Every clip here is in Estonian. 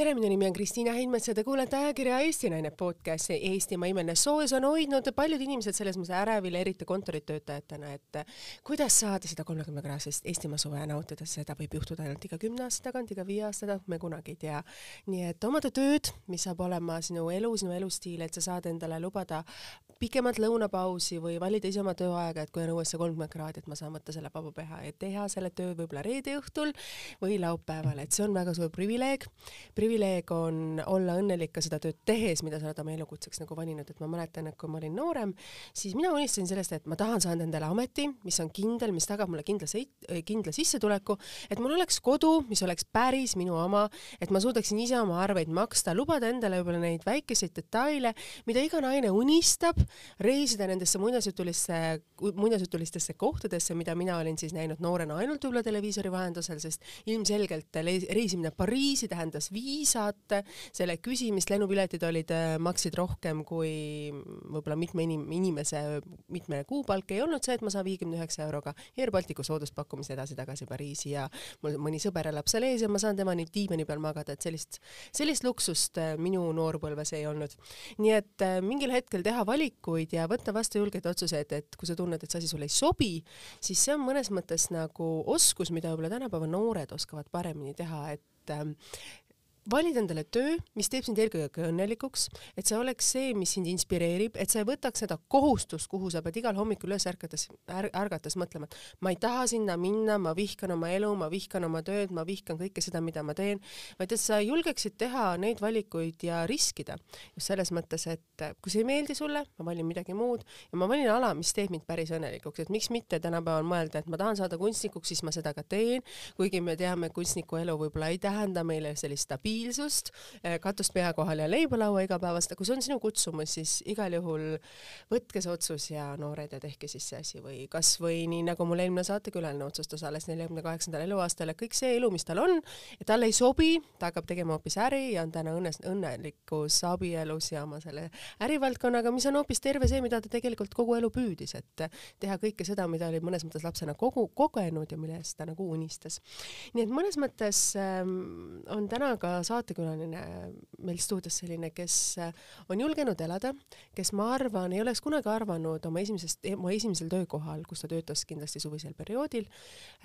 tere, minu nimi on Kristiina Heinmets ja te kuulete ajakirja Eesti Naine podcasti Eestimaa imeline soojus on hoidnud paljud inimesed selles mõttes ärevil, eriti kontoritöötajatena, et kuidas saada seda kolmekümne kraadist Eestimaa suve nautida, seda võib juhtuda ainult iga kümne aasta tagant, iga viie aasta tagant, me kunagi ei tea. nii et omada tööd, mis saab olema sinu elu, sinu elustiil, et sa saad endale lubada pikemat lõunapausi või valida ise oma tööaega, et kui on õues see kolmkümmend kraadi, et ma saan võtta selle vaba peha ja teha selle töö võib-olla reede õhtul või laupäeval, et see on väga suur privileeg. privileeg on olla õnnelik ka seda tööd tehes, mida sa oled oma elukutseks nagu valinud, et ma mäletan, et kui ma olin noorem, siis mina unistasin sellest, et ma tahan saada endale ameti, mis on kindel, mis tagab mulle kindla seit-, kindla sissetuleku, et mul oleks kodu, mis oleks päris minu oma, et ma suudaksin ise oma arveid maksta, lubada endale võib-olla neid väikeseid detaile, mida iga naine unistab reisida nendesse muinasjutulisse, muinasjutulistesse kohtadesse, mida mina olin siis näinud noorena ainult võib-olla televiisori vahendusel, sest ilmselgelt reisimine Pariisi tähendas viisat, selle küsimist, lennupiletid olid, äh, maksid rohkem kui võib-olla mitme inim-, inimese mitme kuupalk, ei olnud see, et ma saan viiekümne üheksa euroga Air Balticu sooduspakkumise edasi-tagasi Pariisi ja mul mõni sõber elab seal ees ja ma saan tema nüüd diivani peal magada, et sellist, sellist luksust äh, minu noorpõlves ei olnud. nii et äh, mingil hetkel teha valik, valikuid ja võtta vastu julgeid otsuseid, et kui sa tunned, et see asi sulle ei sobi, siis see on mõnes mõttes nagu oskus, mida võib-olla tänapäeva noored oskavad paremini teha, et ähm, valid endale töö, mis teeb sind eelkõige õnnelikuks, et see oleks see, mis sind inspireerib, et sa ei võtaks seda kohustust, kuhu sa pead igal hommikul üles ärgates är,, ärgates mõtlema, et ma ei taha sinna minna, ma vihkan oma elu, ma vihkan oma tööd, ma vihkan kõike seda, mida ma teen, vaid et sa julgeksid teha neid valikuid ja riskida. just selles mõttes, et kui see ei meeldi sulle, ma valin midagi muud ja ma valin ala, mis teeb mind päris õnnelikuks, et miks mitte tänapäeval mõelda, et ma tahan saada kunstnikuks, siis ma seda ka teen, kuigi me teame, kunstniku elu võib-olla ei tähenda meile sellist stabiilsust, stabiilsust, eh, katust pea kohal ja leiba laua igapäevast, kui see on sinu kutsumus, siis igal juhul võtke see otsus ja noored ja tehke siis see asi või kasvõi nii nagu mul eelmine saatekülaline otsustas alles neljakümne kaheksandal eluaastal, et kõik see elu, mis tal on, talle ei sobi, ta hakkab tegema hoopis äri ja on täna õnnes, õnnelikus abielus ja oma selle ärivaldkonnaga, mis on hoopis terve see, mida ta tegelikult kogu elu püüdis, et teha kõike seda, mida oli mõnes mõttes lapsena kogu, kogenud ja millest ta nagu unistas. nii et mõnes mõttes ähm, on täna ka saatekülaline meil stuudios selline, kes on julgenud elada, kes ma arvan, ei oleks kunagi arvanud oma esimesest, oma esimesel töökohal, kus ta töötas kindlasti suvisel perioodil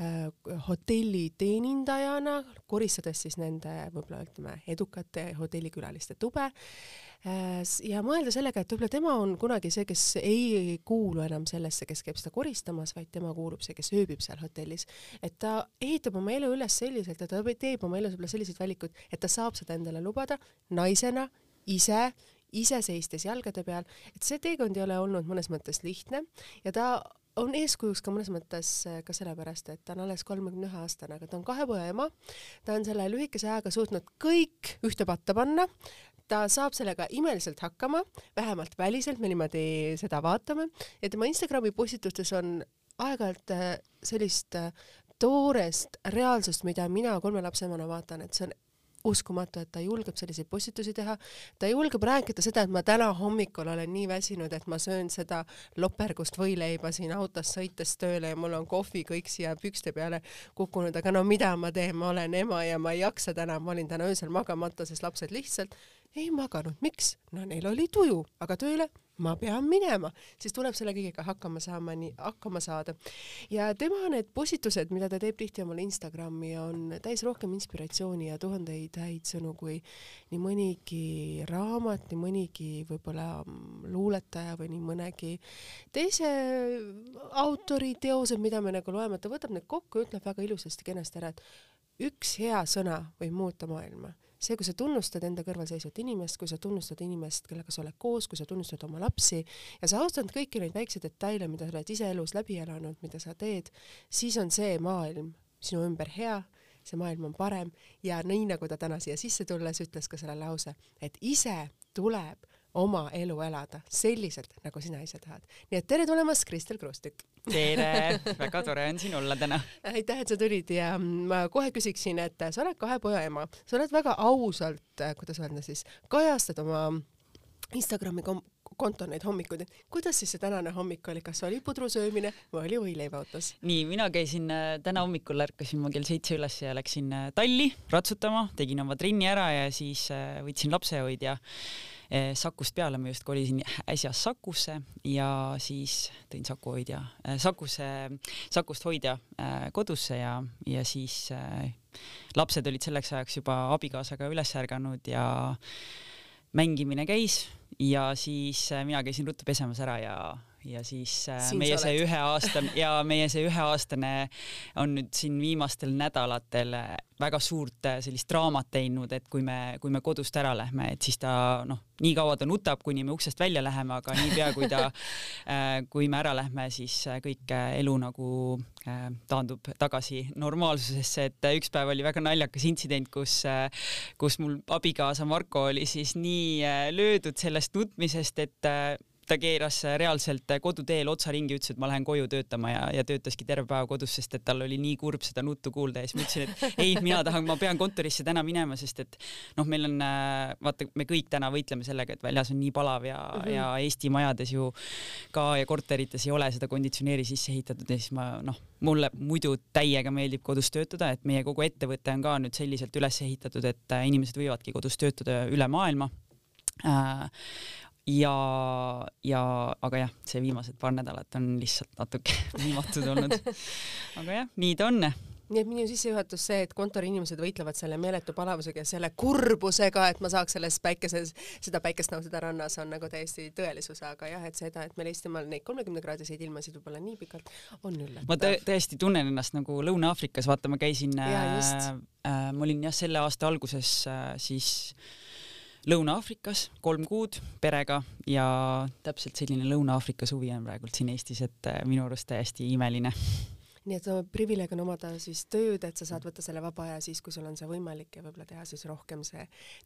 äh,, hotelliteenindajana, koristades siis nende võib-olla ütleme edukate hotellikülaliste tube Äh, ja mõelda sellega, et võib-olla tema on kunagi see, kes ei kuulu enam sellesse, kes käib seda koristamas, vaid tema kuulub see, kes ööbib seal hotellis. et ta ehitab oma elu üles selliselt, et ta teeb oma elus võib-olla selliseid valikuid, et ta saab seda endale lubada naisena, ise, ise seistes jalgade peal, et see teekond ei ole olnud mõnes mõttes lihtne ja ta on eeskujuks ka mõnes mõttes äh, ka sellepärast, et ta on alles kolmekümne ühe aastane, aga ta on kahe poja ema. ta on selle lühikese ajaga suutnud kõik ühte patta panna, ta saab sellega imeliselt hakkama, vähemalt väliselt me niimoodi seda vaatame, ja tema Instagrami postitustes on aeg-ajalt äh, sellist äh, toorest reaalsust, mida mina kolme lapse emana vaatan, et see on uskumatu, et ta julgeb selliseid postitusi teha, ta julgeb rääkida seda, et ma täna hommikul olen nii väsinud, et ma söön seda lopergust võileiba siin autos sõites tööle ja mul on kohvi kõik siia pükste peale kukkunud, aga no mida ma teen, ma olen ema ja ma ei jaksa täna, ma olin täna öösel magamata, sest lapsed lihtsalt ei maganud, miks? no neil oli tuju, aga tööle ma pean minema, siis tuleb selle kõigega hakkama saama, nii hakkama saada. ja tema need postitused, mida ta teeb tihti omale Instagrami, on täis rohkem inspiratsiooni ja tuhandeid häid sõnu kui nii mõnigi raamat, nii mõnigi võib-olla luuletaja või nii mõnegi teise autori teosed, mida me nagu loeme, ta võtab need kokku ja ütleb väga ilusasti, kenasti ära, et üks hea sõna võib muuta maailma see, kui sa tunnustad enda kõrval seisvat inimest, kui sa tunnustad inimest, kellega sa oled koos, kui sa tunnustad oma lapsi ja sa austad kõiki neid väikseid detaile, mida sa oled ise elus läbi elanud, mida sa teed, siis on see maailm sinu ümber hea, see maailm on parem ja nii nagu ta täna siia sisse tulles ütles ka selle lause, et ise tuleb oma elu elada selliselt, nagu sina ise tahad. nii et tere tulemast, Kristel Kruustükk! tere, väga tore on siin olla täna. aitäh, et sa tulid ja ma kohe küsiksin, et sa oled kahe poja ema, sa oled väga ausalt, kuidas öelda siis, kajastad oma Instagrami konto neid hommikuid, et kuidas siis see tänane hommik oli, kas oli pudru söömine või oli võileivaotus? nii, mina käisin äh, täna hommikul ärkasin ma kell seitse üles ja läksin äh, talli ratsutama, tegin oma trenni ära ja siis äh, võtsin lapsehoidja Sakust peale, ma just kolisin äsja Sakusse ja siis tõin Saku hoidja, Sakuse, Sakust hoidja kodusse ja, ja siis lapsed olid selleks ajaks juba abikaasaga üles ärganud ja mängimine käis ja siis mina käisin ruttu pesemas ära ja, ja siis äh, siin meie see üheaastane ja meie see üheaastane on nüüd siin viimastel nädalatel väga suurt äh, sellist draamat teinud, et kui me, kui me kodust ära lähme, et siis ta noh, nii kaua ta nutab, kuni me uksest välja läheme, aga niipea kui ta kui me ära lähme, siis kõik elu nagu taandub tagasi normaalsusesse, et üks päev oli väga naljakas intsident, kus, kus mul abikaasa Marko oli siis nii löödud sellest nutmisest, et ta keeras reaalselt koduteel otsa ringi, ütles, et ma lähen koju töötama ja, ja töötaski terve päeva kodus, sest et tal oli nii kurb seda nuttu kuulda ja siis ma ütlesin, et ei, mina tahan, ma pean kontorisse täna minema, sest et noh, meil on vaata, me kõik täna võitleme sellega, et väljas on nii palav ja mm, -hmm. ja Eesti majades ju ka ja korterites ei ole seda konditsioneeri sisse ehitatud ja siis ma noh, mulle muidu täiega meeldib kodus töötada, et meie kogu ettevõte on ka nüüd selliselt üles ehitatud, et inimesed võivadki kodus töötada üle maailma äh, ja, ja aga jah, see viimased paar nädalat on lihtsalt natuke viimatud olnud. aga jah, nii ta on nii et minu sissejuhatus see, et kontoriinimesed võitlevad selle meeletu palavusega ja selle kurbusega, et ma saaks selles päikeses, seda päikest nautida rannas, on nagu täiesti tõelisus, aga jah, et seda, et meil Eestimaal neid kolmekümnekraadiseid ilmasid võib-olla nii pikalt, on üllatav. ma tõ tõesti tunnen ennast nagu Lõuna-Aafrikas, vaata, ma käisin, äh, äh, ma olin jah, selle aasta alguses äh, siis äh, Lõuna-Aafrikas kolm kuud perega ja täpselt selline Lõuna-Aafrika suvi on praegult siin Eestis, et äh, minu arust täiesti imeline nii et privileeg on omada siis tööd, et sa saad võtta selle vaba aja siis, kui sul on see võimalik ja võib-olla teha siis rohkem see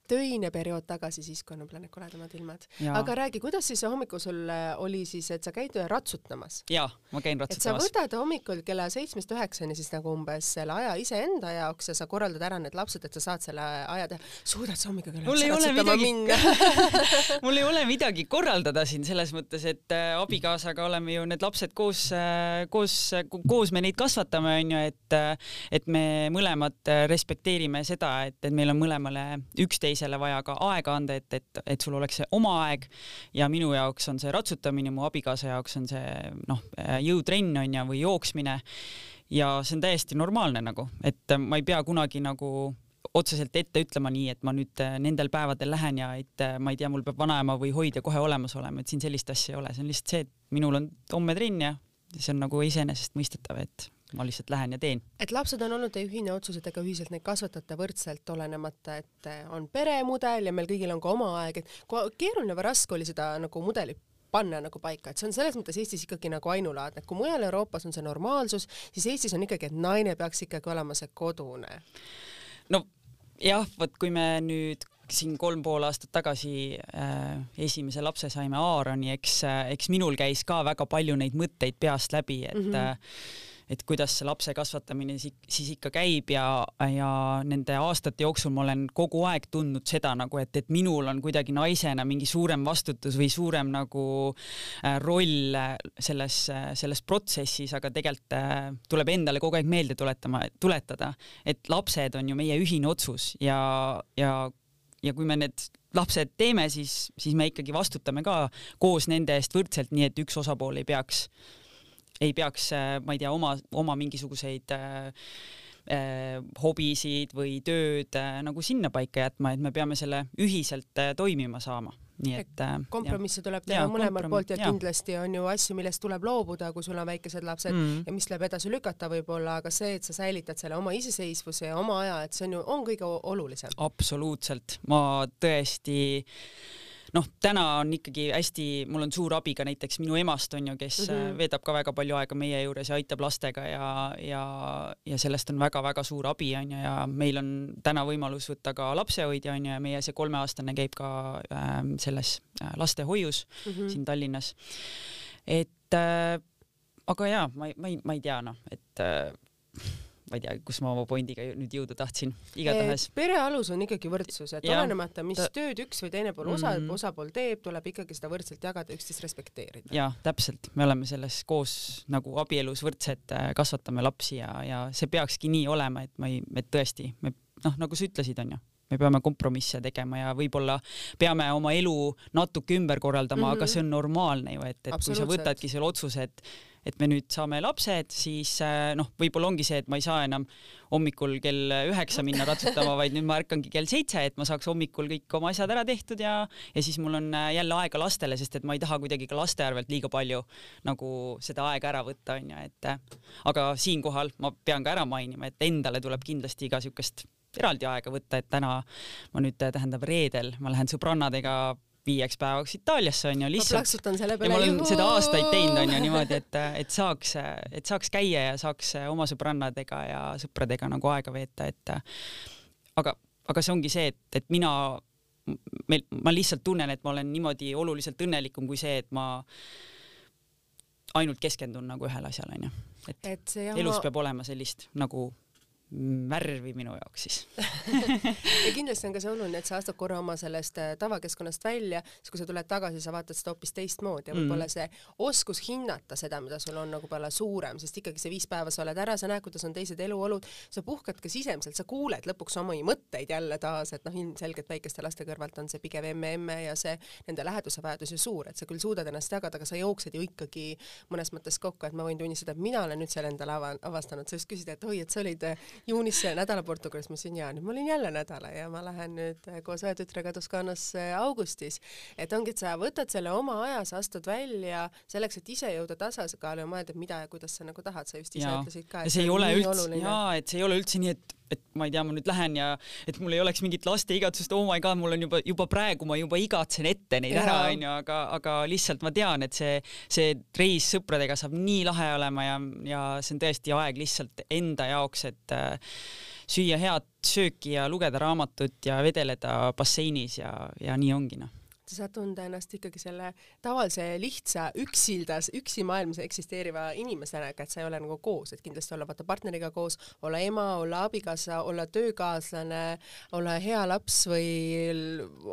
töine periood tagasi siis, kui on võib-olla need koledamad ilmad. aga räägi, kuidas siis hommikul sul äh, oli siis, et sa käid ratsutamas? jaa, ma käin ratsutamas. et sa võtad hommikul kella seitsmest üheksani siis nagu umbes selle aja iseenda jaoks ja sa korraldad ära need lapsed, et sa saad selle aja teha. suudad sa hommikul kella üheksa ratsutama minna mul ei ole midagi korraldada siin selles mõttes, et äh, abikaasaga oleme ju need lapsed koos, äh, koos, koos me neid neid kasvatame, onju, et, et me mõlemad respekteerime seda, et, et meil on mõlemale üksteisele vaja ka aega anda, et, et, et sul oleks see oma aeg. Ja minu jaoks on see ratsutamine, mu abikaasa jaoks on see noh, jõutrenn onju või jooksmine. Ja see on täiesti normaalne nagu, et ma ei pea kunagi nagu otseselt ette ütlema nii, et ma nüüd nendel päevadel lähen ja et ma ei tea, mul peab vanaema või hoidja kohe olemas olema, et siin sellist asja ei ole, see on lihtsalt see, et minul on homme trenn ja see on nagu iseenesestmõistetav, et ma lihtsalt lähen ja teen. et lapsed on olnud teie ühine otsus, et ega ühiselt neid kasvatate võrdselt, olenemata, et on peremudel ja meil kõigil on ka oma aeg, et keeruline või raske oli seda nagu mudelit panna nagu paika, et see on selles mõttes Eestis ikkagi nagu ainulaadne, kui mujal Euroopas on see normaalsus, siis Eestis on ikkagi, et naine peaks ikkagi olema see kodune. no jah, vot kui me nüüd siin kolm pool aastat tagasi äh, esimese lapse saime Aaroni, eks äh,, eks minul käis ka väga palju neid mõtteid peast läbi, et mm -hmm. et kuidas see lapse kasvatamine siis ikka käib ja, ja nende aastate jooksul ma olen kogu aeg tundnud seda nagu, et, et minul on kuidagi naisena mingi suurem vastutus või suurem nagu äh, roll selles, selles protsessis, aga tegelikult tuleb endale kogu aeg meelde tuletama, tuletada, et lapsed on ju meie ühine otsus ja, ja ja kui me need lapsed teeme, siis, siis me ikkagi vastutame ka koos nende eest võrdselt, nii et üks osapool ei peaks ei peaks, äh, ma ei tea, oma, oma mingisuguseid äh, äh, hobisid või tööd äh, nagu sinnapaika jätma, et me peame selle ühiselt toimima saama nii et äh, kompromisse tuleb teha mõlemalt poolt ja, ja kindlasti on ju asju, millest tuleb loobuda, kui sul on väikesed lapsed mm. ja mis tuleb edasi lükata võib-olla, aga see, et sa säilitad selle oma iseseisvuse ja oma aja, et see on ju, on kõige olulisem. absoluutselt, ma tõesti noh, täna on ikkagi hästi, mul on suur abi ka näiteks minu emast on ju, kes mm -hmm. veedab ka väga palju aega meie juures ja aitab lastega ja, ja, ja sellest on väga-väga suur abi on ju ja meil on täna võimalus võtta ka lapsehoidja on ju ja meie see kolmeaastane käib ka äh, selles äh, lastehoius mm -hmm. siin Tallinnas. et äh, aga jaa, ma ei, ma ei, ma ei tea noh, et äh, ma ei tea, kus ma oma pointiga nüüd jõuda tahtsin, igatahes. pere alus on ikkagi võrdsus, et olenemata, mis ta... tööd üks või teine pool osa mm, -hmm. osapool teeb, tuleb ikkagi seda võrdselt jagada, üksteist respekteerida. jah, täpselt, me oleme selles koos nagu abielus võrdsed, äh, kasvatame lapsi ja, ja see peakski nii olema, et ma ei, et tõesti, me noh, nagu sa ütlesid, onju me peame kompromisse tegema ja võib-olla peame oma elu natuke ümber korraldama mm, -hmm. aga mhm. see on normaalne ju, et, et kui sa võtadki selle otsuse, et et me nüüd saame lapsed, siis äh, noh, võib-olla ongi see, et ma ei saa enam hommikul kell üheksa minna ratsutama, vaid nüüd ma ärkangi kell seitse, et ma saaks hommikul kõik oma asjad ära tehtud ja ja siis mul on äh, jälle aega lastele, sest et ma ei taha kuidagi ka laste arvelt liiga palju nagu seda aega ära võtta, onju, et äh, aga siinkohal ma pean ka ära mainima, et endale tuleb kindlasti ka siukest eraldi aega võtta, et täna ma nüüd tähendab reedel ma lähen sõbrannadega viieks päevaks Itaaliasse onju lihtsalt. ma plaksutan selle peale. ja ma olen juhu. seda aastaid teinud onju niimoodi, et, et saaks, et saaks käia ja saaks oma sõbrannadega ja sõpradega nagu aega veeta, et aga, aga see ongi see, et, et mina, meil, ma lihtsalt tunnen, et ma olen niimoodi oluliselt õnnelikum kui see, et ma ainult keskendun nagu ühele asjale onju. et, et elus ma... peab olema sellist nagu värvi minu jaoks siis ja kindlasti on ka see oluline, et sa astud korra oma sellest äh, tavakeskkonnast välja, siis kui sa tuled tagasi, sa vaatad seda hoopis teistmoodi ja võib-olla mm. see oskus hinnata seda, mida sul on nagu palju suurem, sest ikkagi see viis päeva sa oled ära, sa näed, kuidas on teised eluolud, sa puhkad ka sisemiselt, sa kuuled lõpuks omi mõtteid jälle taas, et noh, ilmselgelt väikeste laste kõrvalt on see pigem emme-emme ja see nende läheduse vajadus ju suur, et sa küll suudad ennast jagada, aga sa jooksed ju ikkagi mõnes mõttes kokku, et ma võin tunnistada, et mina olen nüüd selle endale avastanud, sa just küsisid, et oi, et sa olid äh, juunis nädala Portugalis, ma ütlesin jaa, nüüd ma olin jälle nädala ja ma lähen nüüd eh, koos õe tütrega Toskaanasse augustis. et ongi, et sa võtad selle oma aja, sa astud välja selleks, et ise jõuda tasakaalu ja mõelda, mida ja kuidas sa nagu tahad, sa just ise ja. ütlesid ka. ja see ei ole üldse, jaa, et see ei ole üldse nii, et et ma ei tea, ma nüüd lähen ja et mul ei oleks mingit laste igatsust, oh my god, mul on juba, juba praegu ma juba igatsen ette neid ja. ära, onju, aga, aga lihtsalt ma tean, et see, see reis sõpradega saab nii lahe olema ja, ja see on tõesti aeg lihtsalt enda jaoks, et äh, süüa head sööki ja lugeda raamatut ja vedeleda basseinis ja, ja nii ongi noh sa saad tunda ennast ikkagi selle tavalise lihtsa üksildas, üksi maailmas eksisteeriva inimesena, et sa ei ole nagu koos, et kindlasti olla vaata partneriga koos, olla ema, olla abikaasa, olla töökaaslane, olla hea laps või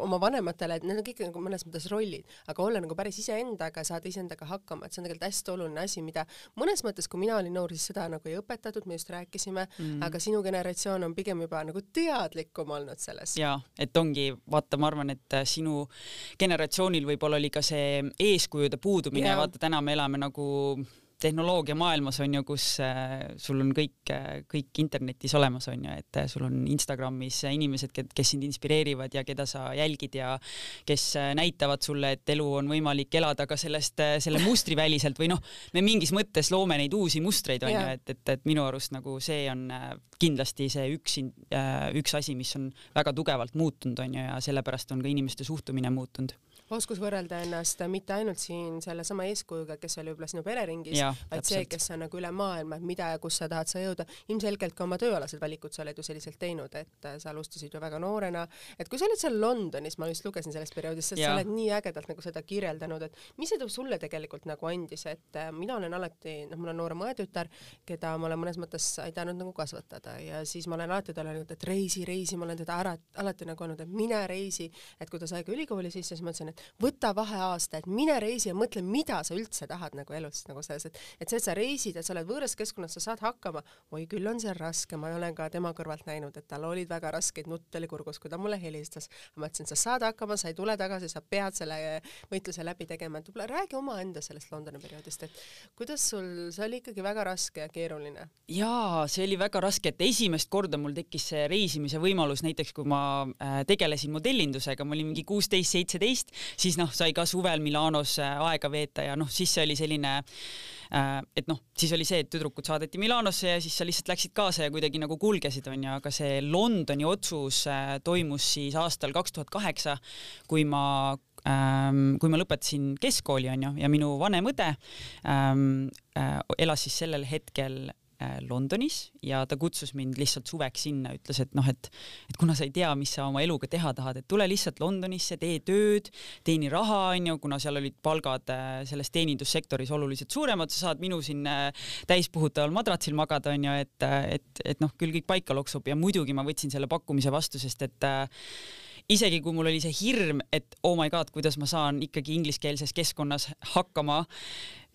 oma vanematele, et need on kõik nagu mõnes mõttes rollid, aga olla nagu päris iseendaga, saada iseendaga hakkama, et see on tegelikult hästi oluline asi, mida mõnes mõttes, kui mina olin noor, siis seda nagu ei õpetatud, me just rääkisime mm., aga sinu generatsioon on pigem juba nagu teadlikum olnud selles. jaa, et ongi, vaata, ma arvan, et sinu generatsioonil võib-olla oli ka see eeskujude puudumine ja vaata, täna me elame nagu tehnoloogiamaailmas on ju, kus äh, sul on kõik, äh, kõik internetis olemas on ju, et äh, sul on Instagramis inimesed, kes sind inspireerivad ja keda sa jälgid ja kes näitavad sulle, et elu on võimalik elada ka sellest, selle mustri väliselt või noh, me mingis mõttes loome neid uusi mustreid on ju, et, et, et minu arust nagu see on kindlasti see üks, üks asi, mis on väga tugevalt muutunud on ju ja sellepärast on ka inimeste suhtumine muutunud oskus võrrelda ennast mitte ainult siin sellesama eeskujuga, kes oli võib-olla sinu pereringis, vaid see, kes on nagu üle maailma, et mida ja kus sa tahad sa jõuda. ilmselgelt ka oma tööalased valikud sa oled ju selliselt teinud, et äh, sa alustasid ju väga noorena, et kui sa olid seal Londonis, ma just lugesin sellest perioodist, sest ja. sa oled nii ägedalt nagu seda kirjeldanud, et mis see sulle tegelikult nagu andis, et äh, mina olen alati, noh, mul on noorem õetütar, keda ma olen mõnes mõttes aidanud nagu kasvatada ja siis ma olen alati talle öelnud, et reisi, reisi, ma olen teda ära, alati nagu öelnud, et mine reisi, et kui ta sai ka ülikooli sisse, siis ma ütlesin, et võta vaheaasta, et mine reisi ja mõtle, mida sa üldse tahad nagu elus nagu selles, et et see, et sa reisid, et sa oled võõras keskkonnas, sa saad hakkama, oi küll on see raske, ma olen ka tema kõrvalt näinud, et tal olid väga raskeid, nutt oli kurgus, kui ta mulle helistas. ma ütlesin, sa saad hakkama, sa ei tule tagasi, sa pead selle võitluse läbi tegema, et võib-olla räägi omaenda sellest Londoni perioodist, et kuidas sul, see oli ikkagi väga raske ja keeruline? jaa, see oli väga raske, et esimest korda mul tekkis see reisimise võimalus, näiteks kui ma äh, tegelesin modellindusega, ma olin mingi kuusteist, seitseteist, siis noh, sai ka suvel Milanos äh, aega veeta ja noh, siis see oli selline äh, et noh, siis oli see, et tüdrukud saadeti Milanosse ja siis sa lihtsalt läksid kaasa ja kuidagi nagu kulgesid, onju, aga see Londoni otsus äh, toimus siis aastal kaks tuhat kaheksa, kui ma ähm, kui ma lõpetasin keskkooli, onju, ja minu vanem õde ähm, elas siis sellel hetkel äh, Londonis ja ta kutsus mind lihtsalt suveks sinna, ütles, et noh, et et kuna sa ei tea, mis sa oma eluga teha tahad, et tule lihtsalt Londonisse, tee tööd, teeni raha, onju, kuna seal olid palgad äh, selles teenindussektoris oluliselt suuremad, sa saad minu siin täispuhutaval madratsil magada, onju, et, et, et noh, küll kõik paika loksub ja muidugi ma võtsin selle pakkumise vastu, sest et isegi kui mul oli see hirm, et oh my god, kuidas ma saan ikkagi ingliskeelses keskkonnas hakkama,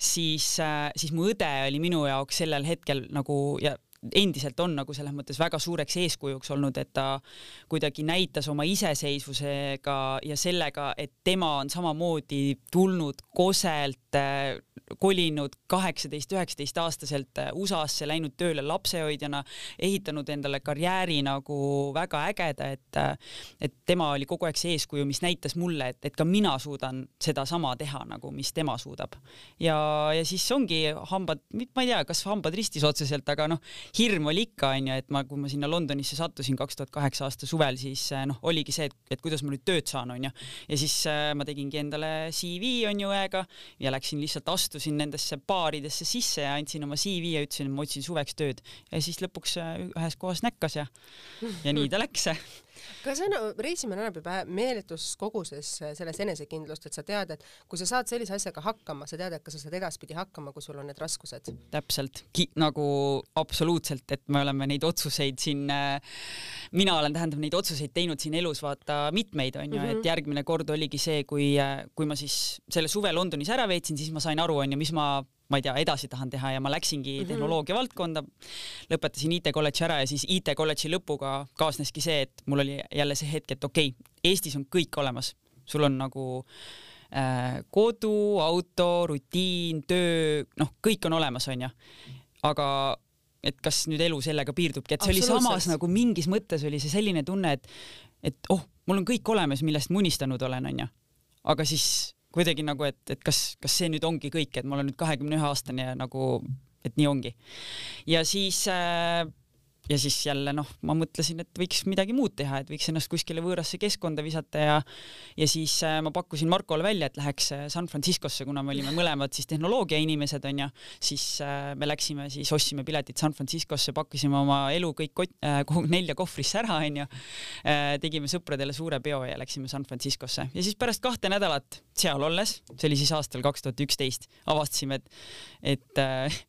siis, äh, siis mu õde oli minu jaoks sellel hetkel nagu ja endiselt on nagu selles mõttes väga suureks eeskujuks olnud, et ta kuidagi näitas oma iseseisvusega ja sellega, et tema on samamoodi tulnud koselt äh, kolinud kaheksateist, üheksateist aastaselt äh, USA-sse, läinud tööle lapsehoidjana, ehitanud endale karjääri nagu väga ägeda, et äh, et tema oli kogu aeg see eeskuju, mis näitas mulle, et, et ka mina suudan sedasama teha nagu, mis tema suudab. ja, ja siis ongi hambad, ma ei tea, kas hambad ristis otseselt, aga noh, hirm oli ikka onju, et ma, kui ma sinna Londonisse sattusin kaks tuhat kaheksa aasta suvel, siis äh, noh, oligi see, et, et kuidas ma nüüd tööd saan onju. ja siis ma tegingi endale CV onju õega ja läksin lihtsalt astusin sattusin nendesse baaridesse sisse ja andsin oma CV ja ütlesin, et ma otsin suveks tööd. Ja siis lõpuks äh, ühes kohas näkkas ja, ja nii ta läks kas no, reisimine annab juba meeletus koguses äh, selles enesekindlust, et sa tead, et kui sa saad sellise asjaga hakkama, sa tead, et ka sa saad edaspidi hakkama, kui sul on need raskused. täpselt, nagu absoluutselt, et me oleme neid otsuseid siin äh,, mina olen, tähendab, neid otsuseid teinud siin elus vaata mitmeid mm, -hmm. et järgmine kord oligi see, kui, äh, kui ma siis selle suve Londonis ära veetsin, siis ma sain aru onju, mis ma ma ei tea, edasi tahan teha ja ma läksingi mm -hmm. tehnoloogia valdkonda, lõpetasin IT-kolledži ära ja siis IT-kolledži lõpuga kaasneski see, et mul oli jälle see hetk, et okei okay,, Eestis on kõik olemas, sul on nagu äh, kodu, auto, rutiin, töö, noh, kõik on olemas, onju. aga et kas nüüd elu sellega piirdubki, et see oli samas nagu mingis mõttes oli see selline tunne, et et oh, mul on kõik olemas, millest ma unistanud olen, onju. aga siis kuidagi nagu, et, et kas, kas see nüüd ongi kõik, et ma olen nüüd kahekümne ühe aastane ja nagu, et nii ongi. ja siis äh, ja siis jälle noh, ma mõtlesin, et võiks midagi muud teha, et võiks ennast kuskile võõrasse keskkonda visata ja ja siis äh, ma pakkusin Markole välja, et läheks äh, San Franciscosse, kuna me olime mõlemad siis tehnoloogia inimesed onju, siis äh, me läksime siis ostsime piletid San Franciscosse, pakkisime oma elu kõik kot- äh,, nelja kohvrisse ära onju. Tegime sõpradele suure peo ja läksime San Franciscosse. Ja siis pärast kahte nädalat seal olles, see oli siis aastal kaks tuhat üksteist, avastasime, et et,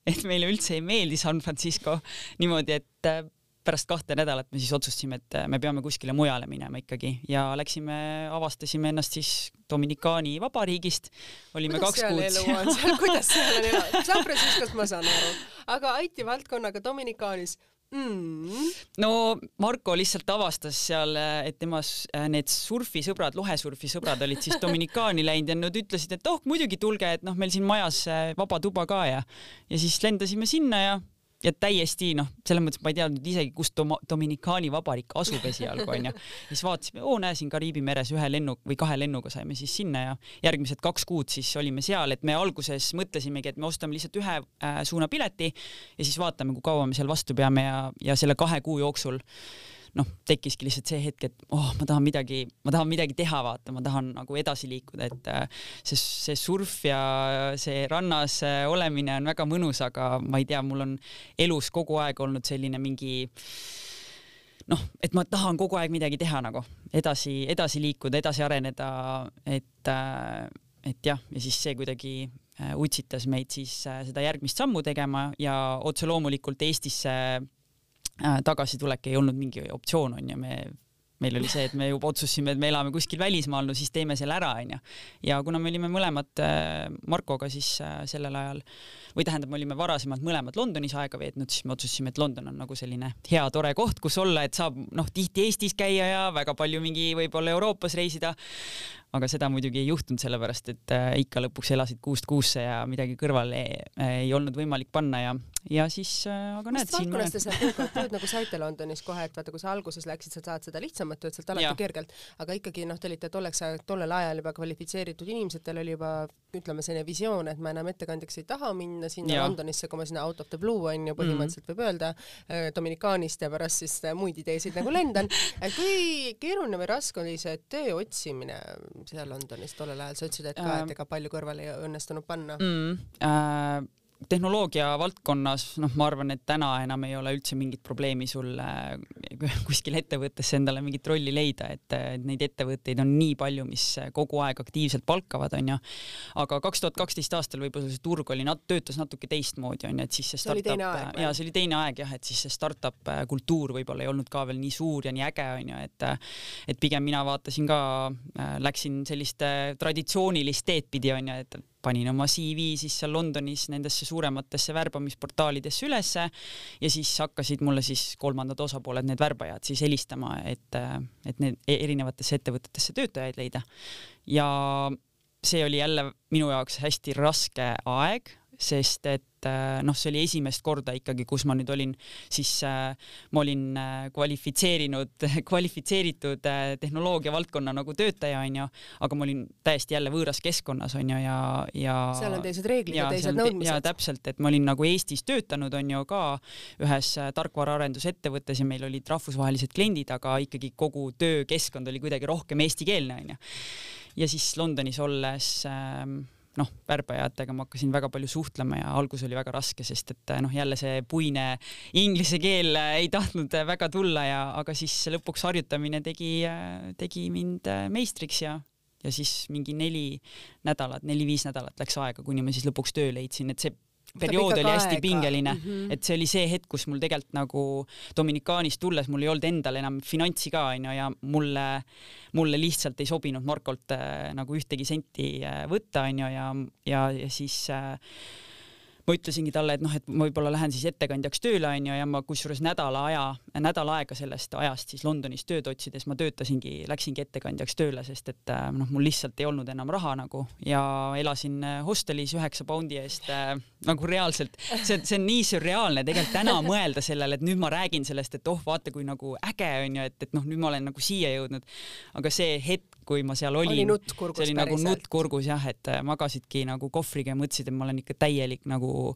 et meile üldse ei meeldi San Francisco niimoodi, et pärast kahte nädalat me siis otsustasime, et äh, me peame kuskile mujale minema ikkagi ja läksime, avastasime ennast siis Dominikaani vabariigist. olime kuidas kaks kuud seal. kuidas seal on elu? San Franciscost ma saan aru, aga IT valdkonnaga Dominikaanis mm.. no Marko lihtsalt avastas seal, et tema need surfisõbrad, lohesurfi sõbrad olid siis Dominikaani läinud ja nad ütlesid, et oh muidugi tulge, et noh, meil siin majas vaba tuba ka ja ja siis lendasime sinna ja ja täiesti noh, selles mõttes ma ei teadnud isegi, kus Dom Dominikaani vabariik asub esialgu onju. siis vaatasime, oo näe siin Kariibi meres ühe lennu või kahe lennuga saime siis sinna ja järgmised kaks kuud siis olime seal, et me alguses mõtlesimegi, et me ostame lihtsalt ühe äh, suunapileti ja siis vaatame, kui kaua me seal vastu peame ja, ja selle kahe kuu jooksul noh, tekkiski lihtsalt see hetk, et oh, ma tahan midagi, ma tahan midagi teha, vaata, ma tahan nagu edasi liikuda, et äh, see, see surf ja see rannas äh, olemine on väga mõnus, aga ma ei tea, mul on elus kogu aeg olnud selline mingi noh, et ma tahan kogu aeg midagi teha nagu edasi, edasi liikuda, edasi areneda, et, äh, et jah, ja siis see kuidagi utsitas meid siis seda järgmist sammu tegema ja otse loomulikult Eestisse tagasitulek ei olnud mingi optsioon, onju, me meil oli see, et me juba otsustasime, et me elame kuskil välismaal, no siis teeme selle ära, onju. ja kuna me olime mõlemad äh, Markoga siis äh, sellel ajal või tähendab, me olime varasemalt mõlemad Londonis aega veetnud, siis me otsustasime, et London on nagu selline hea tore koht, kus olla, et saab noh, tihti Eestis käia ja väga palju mingi võib-olla Euroopas reisida aga seda muidugi ei juhtunud, sellepärast et äh, ikka lõpuks elasid kuust kuusse ja midagi kõrvale ei, ei olnud võimalik panna ja, ja siis äh,, aga näed. mis valdkonnas te seal tööd, tööd nagu saite Londonis kohe, et vaata, kui sa alguses läksid, sa saad seda lihtsamat tööd sealt alati ja. kergelt, aga ikkagi noh, te olite tolleks tollel ajal juba kvalifitseeritud inimesed, teil oli juba ütleme, selline visioon, et ma enam ettekandjaks ei taha minna sinna ja. Londonisse, kui ma sinna out of the blue on ju põhimõtteliselt -hmm. võib öelda äh, Dominikaanist ja pärast siis äh, muid ideesid nagu lendan. kui keeruline või raske oli see töö otsimine seal Londonis tollel ajal, sa ütlesid, et ka, et ega palju kõrvale ei õnnestunud panna mm,. Äh, tehnoloogia valdkonnas, noh, ma arvan, et täna enam ei ole üldse mingit probleemi sul äh, kuskil ettevõttes endale mingit rolli leida, et neid ettevõtteid on nii palju, mis kogu aeg aktiivselt palkavad, onju. aga kaks tuhat kaksteist aastal võib-olla see turg oli nat-, töötas natuke teistmoodi, onju, et siis see startup, ja see oli teine aeg jah, et siis see startup kultuur võib-olla ei olnud ka veel nii suur ja nii äge, onju, et et pigem mina vaatasin ka, läksin sellist traditsioonilist teed pidi, onju, et panin oma CV siis seal Londonis nendesse suurematesse värbamisportaalidesse ülesse ja siis hakkasid mulle siis kolmandad osapooled, need värbajad siis helistama, et, et need e-, erinevatesse ettevõtetesse töötajaid leida. ja see oli jälle minu jaoks hästi raske aeg, sest et äh, noh, see oli esimest korda ikkagi, kus ma nüüd olin siis äh,, ma olin äh, kvalifitseerinud, kvalifitseeritud tehnoloogia valdkonna nagu töötaja onju, aga ma olin täiesti jälle võõras keskkonnas onju ja, ja. seal on teised reeglid ja, teised nõudmised. ja täpselt, et ma olin nagu Eestis töötanud onju ka ühes tarkvaraarendusettevõttes ja meil olid rahvusvahelised kliendid, aga ikkagi kogu töökeskkond oli kuidagi rohkem eestikeelne onju. ja siis Londonis olles äh, noh, värbajatega ma hakkasin väga palju suhtlema ja algus oli väga raske, sest et noh, jälle see puine inglise keel ei tahtnud väga tulla ja, aga siis lõpuks harjutamine tegi, tegi mind meistriks ja ja siis mingi neli nädalat, neli-viis nädalat läks aega, kuni ma siis lõpuks töö leidsin, et see periood oli hästi aega. pingeline mm, -hmm. et see oli see hetk, kus mul tegelikult nagu Dominikaanist tulles mul ei olnud endal enam finantsi ka onju ja mulle, mulle lihtsalt ei sobinud Markolt äh, nagu ühtegi senti äh, võtta onju ja, ja, ja siis äh, ma ütlesingi talle, et noh, et ma võib-olla lähen siis ettekandjaks tööle onju ja ma kusjuures nädala aja, nädal aega sellest ajast siis Londonis tööd otsides ma töötasingi, läksingi ettekandjaks tööle, sest et äh, noh, mul lihtsalt ei olnud enam raha nagu ja elasin äh, hostelis üheksa poundi eest äh, nagu reaalselt, see, see on nii sürreaalne tegelikult täna mõelda sellele, et nüüd ma räägin sellest, et oh, vaata kui nagu äge onju, et, et noh, nüüd ma olen nagu siia jõudnud. aga see hetk, kui ma seal olin, see oli nagu nutt kurgus jah, et magasidki nagu kohvriga ja mõtlesid, et ma olen ikka täielik nagu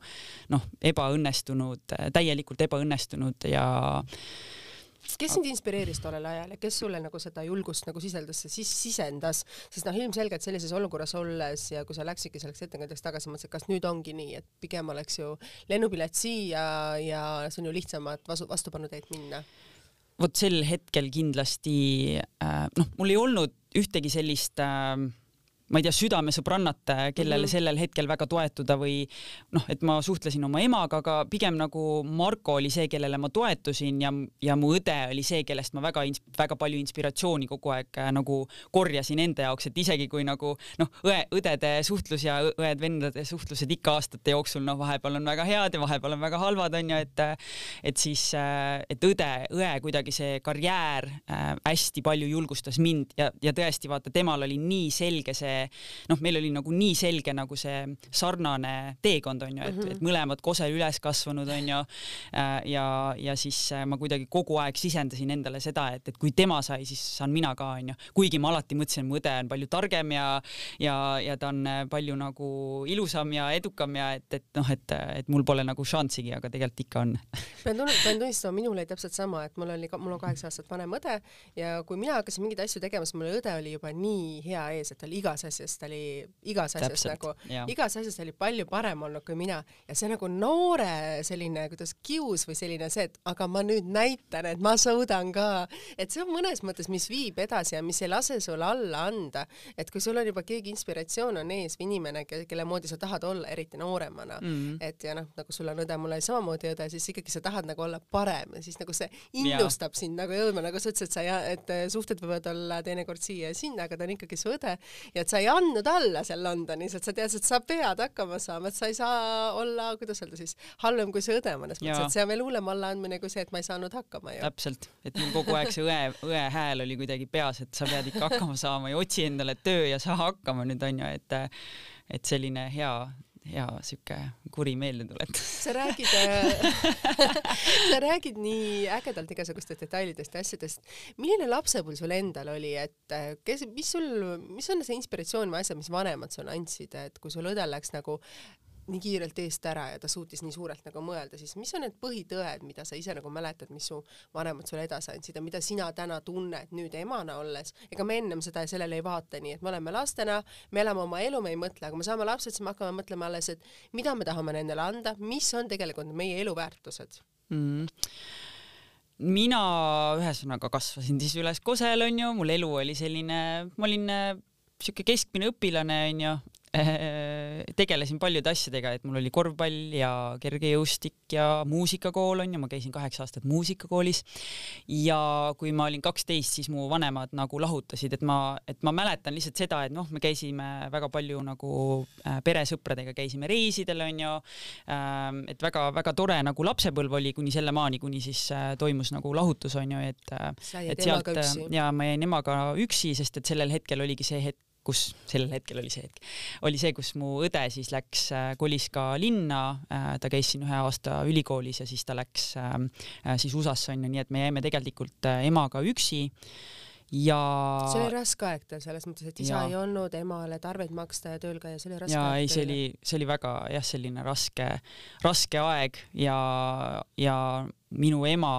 noh, ebaõnnestunud, täielikult ebaõnnestunud ja kes sind inspireeris tollel ajal ja kes sulle nagu seda julgust nagu siseldas, siis sisendas, sest noh, ilmselgelt sellises olukorras olles ja kui sa läksidki selleks ettekandjaks tagasi, mõtlesid, kas nüüd ongi nii, et pigem oleks ju lennupilet siia ja see on ju lihtsam, et vastu, vastupanuteed minna? Vot sel hetkel kindlasti äh, noh, mul ei olnud ühtegi sellist äh, ma ei tea, südamesõbrannat, kellele mm -hmm. sellel hetkel väga toetuda või noh, et ma suhtlesin oma emaga, aga pigem nagu Marko oli see, kellele ma toetusin ja, ja mu õde oli see, kellest ma väga, väga palju inspiratsiooni kogu aeg äh, nagu korjasin enda jaoks, et isegi kui nagu noh, õe, õdede suhtlus ja õed-vendade suhtlused ikka aastate jooksul noh, vahepeal on väga head ja vahepeal on väga halvad, onju, et et siis, äh, et õde, õe kuidagi see karjäär äh, hästi palju julgustas mind ja, ja tõesti vaata, temal oli nii selge see noh, meil oli nagu nii selge nagu see sarnane teekond onju, et mm, -hmm. et mõlemad Kosel üles kasvanud onju äh, ja, ja siis äh, ma kuidagi kogu aeg sisendasin endale seda, et, et kui tema sai, siis saan mina ka onju, kuigi ma alati mõtlesin, mu õde on palju targem ja ja, ja ta on äh, palju nagu ilusam ja edukam ja et, et noh, et, et mul pole nagu šanssigi, aga tegelikult ikka on. pean tunnistama, pean tunnistama, minul oli täpselt sama, et mul oli, mul on kaheksa aastat vanem õde ja kui mina hakkasin mingeid asju tegema, siis mul õde oli juba nii hea ees, et ta oli igas asjas, ta oli igas asjas Täpselt, nagu, igas asjas oli palju parem olnud kui mina. Ja see nagu noore selline, kuidas kius või selline see, et aga ma nüüd näitan, et ma suudan ka, et see on mõnes mõttes, mis viib edasi ja mis ei lase sul alla anda, et kui sul on juba keegi inspiratsioon on ees või inimene, kelle moodi sa tahad olla, eriti nooremana mm, -hmm. et ja noh, nagu sul on õde, mul oli samamoodi õde, siis ikkagi sa tahad nagu olla parem ja siis nagu see innustab ja. sind nagu jõudma, nagu sa ütlesid, sa ei, et suhted võivad olla teinekord siia ja sinna, aga ta on ikkagi su õde. Ja et sa ei andnud andnud alla seal Londonis, et sa teadsid, et sa pead hakkama saama, et sa ei saa olla, kuidas öelda siis, halvem kui see õde mõnes mõttes, et see on veel hullem allaandmine kui see, et ma ei saanud hakkama ju. täpselt, et mul kogu aeg see õe, õe hääl oli kuidagi peas, et sa pead ikka hakkama saama ja otsi endale töö ja saa hakkama nüüd onju, et et selline hea hea sihuke kuri meeldetuletus. sa räägid sa räägid nii ägedalt igasugustest detailidest ja asjadest. milline lapsepõlv sul endal oli, et kes, mis sul, mis on see inspiratsioon või asjad, mis vanemad sulle andsid, et kui sul õdel läks nagu nii kiirelt eest ära ja ta suutis nii suurelt nagu mõelda, siis mis on need põhitõed, mida sa ise nagu mäletad, mis su vanemad sulle edasi andsid ja mida sina täna tunned nüüd emana olles, ega me ennem seda sellele ei vaata nii, et me oleme lastena, me elame oma elu, me ei mõtle, aga me saame lapsed, siis me hakkame mõtlema alles, et mida me tahame nendele anda, mis on tegelikult meie eluväärtused mm. Mina ühesõnaga kasvasin siis üles Kosel onju, mul elu oli selline, ma olin äh, siuke keskmine õpilane onju, tegelesin paljude asjadega, et mul oli korvpall ja kergejõustik ja muusikakool on ju, ma käisin kaheksa aastat muusikakoolis. ja kui ma olin kaksteist, siis mu vanemad nagu lahutasid, et ma, et ma mäletan lihtsalt seda, et noh, me käisime väga palju nagu äh, peresõpradega käisime reisidel on ju. Ähm, et väga-väga tore nagu lapsepõlv oli kuni selle maani, kuni siis äh, toimus nagu lahutus on ju, et. et sealt ja ma jäin emaga üksi, sest et sellel hetkel oligi see hetk, kus sellel hetkel oli see hetk, oli see, kus mu õde siis läks, äh, kolis ka linna, äh, ta käis siin ühe aasta ülikoolis ja siis ta läks äh, siis USA-sse onju, nii et me jäime tegelikult emaga üksi ja. see oli raske aeg tal selles mõttes, et isa ja. ei olnud emale tarveid maksta ja tööl käia, see oli raske. ja ei, see oli, see oli väga jah, selline raske, raske aeg ja, ja minu ema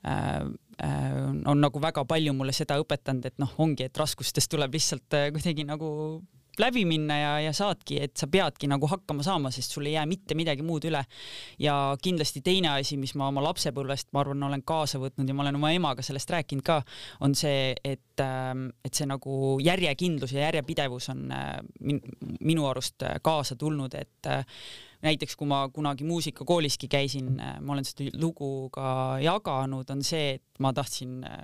Äh, on nagu väga palju mulle seda õpetanud, et noh, ongi, et raskustest tuleb lihtsalt äh, kuidagi nagu läbi minna ja, ja saadki, et sa peadki nagu hakkama saama, sest sul ei jää mitte midagi muud üle. ja kindlasti teine asi, mis ma oma lapsepõlvest, ma arvan, olen kaasa võtnud ja ma olen oma emaga sellest rääkinud ka, on see, et, ähm, et see nagu järjekindlus ja järjepidevus on äh, min, minu arust kaasa tulnud, et näiteks kui ma kunagi muusikakooliski käisin, äh, ma olen seda lugu ka jaganud, on see, et ma tahtsin äh,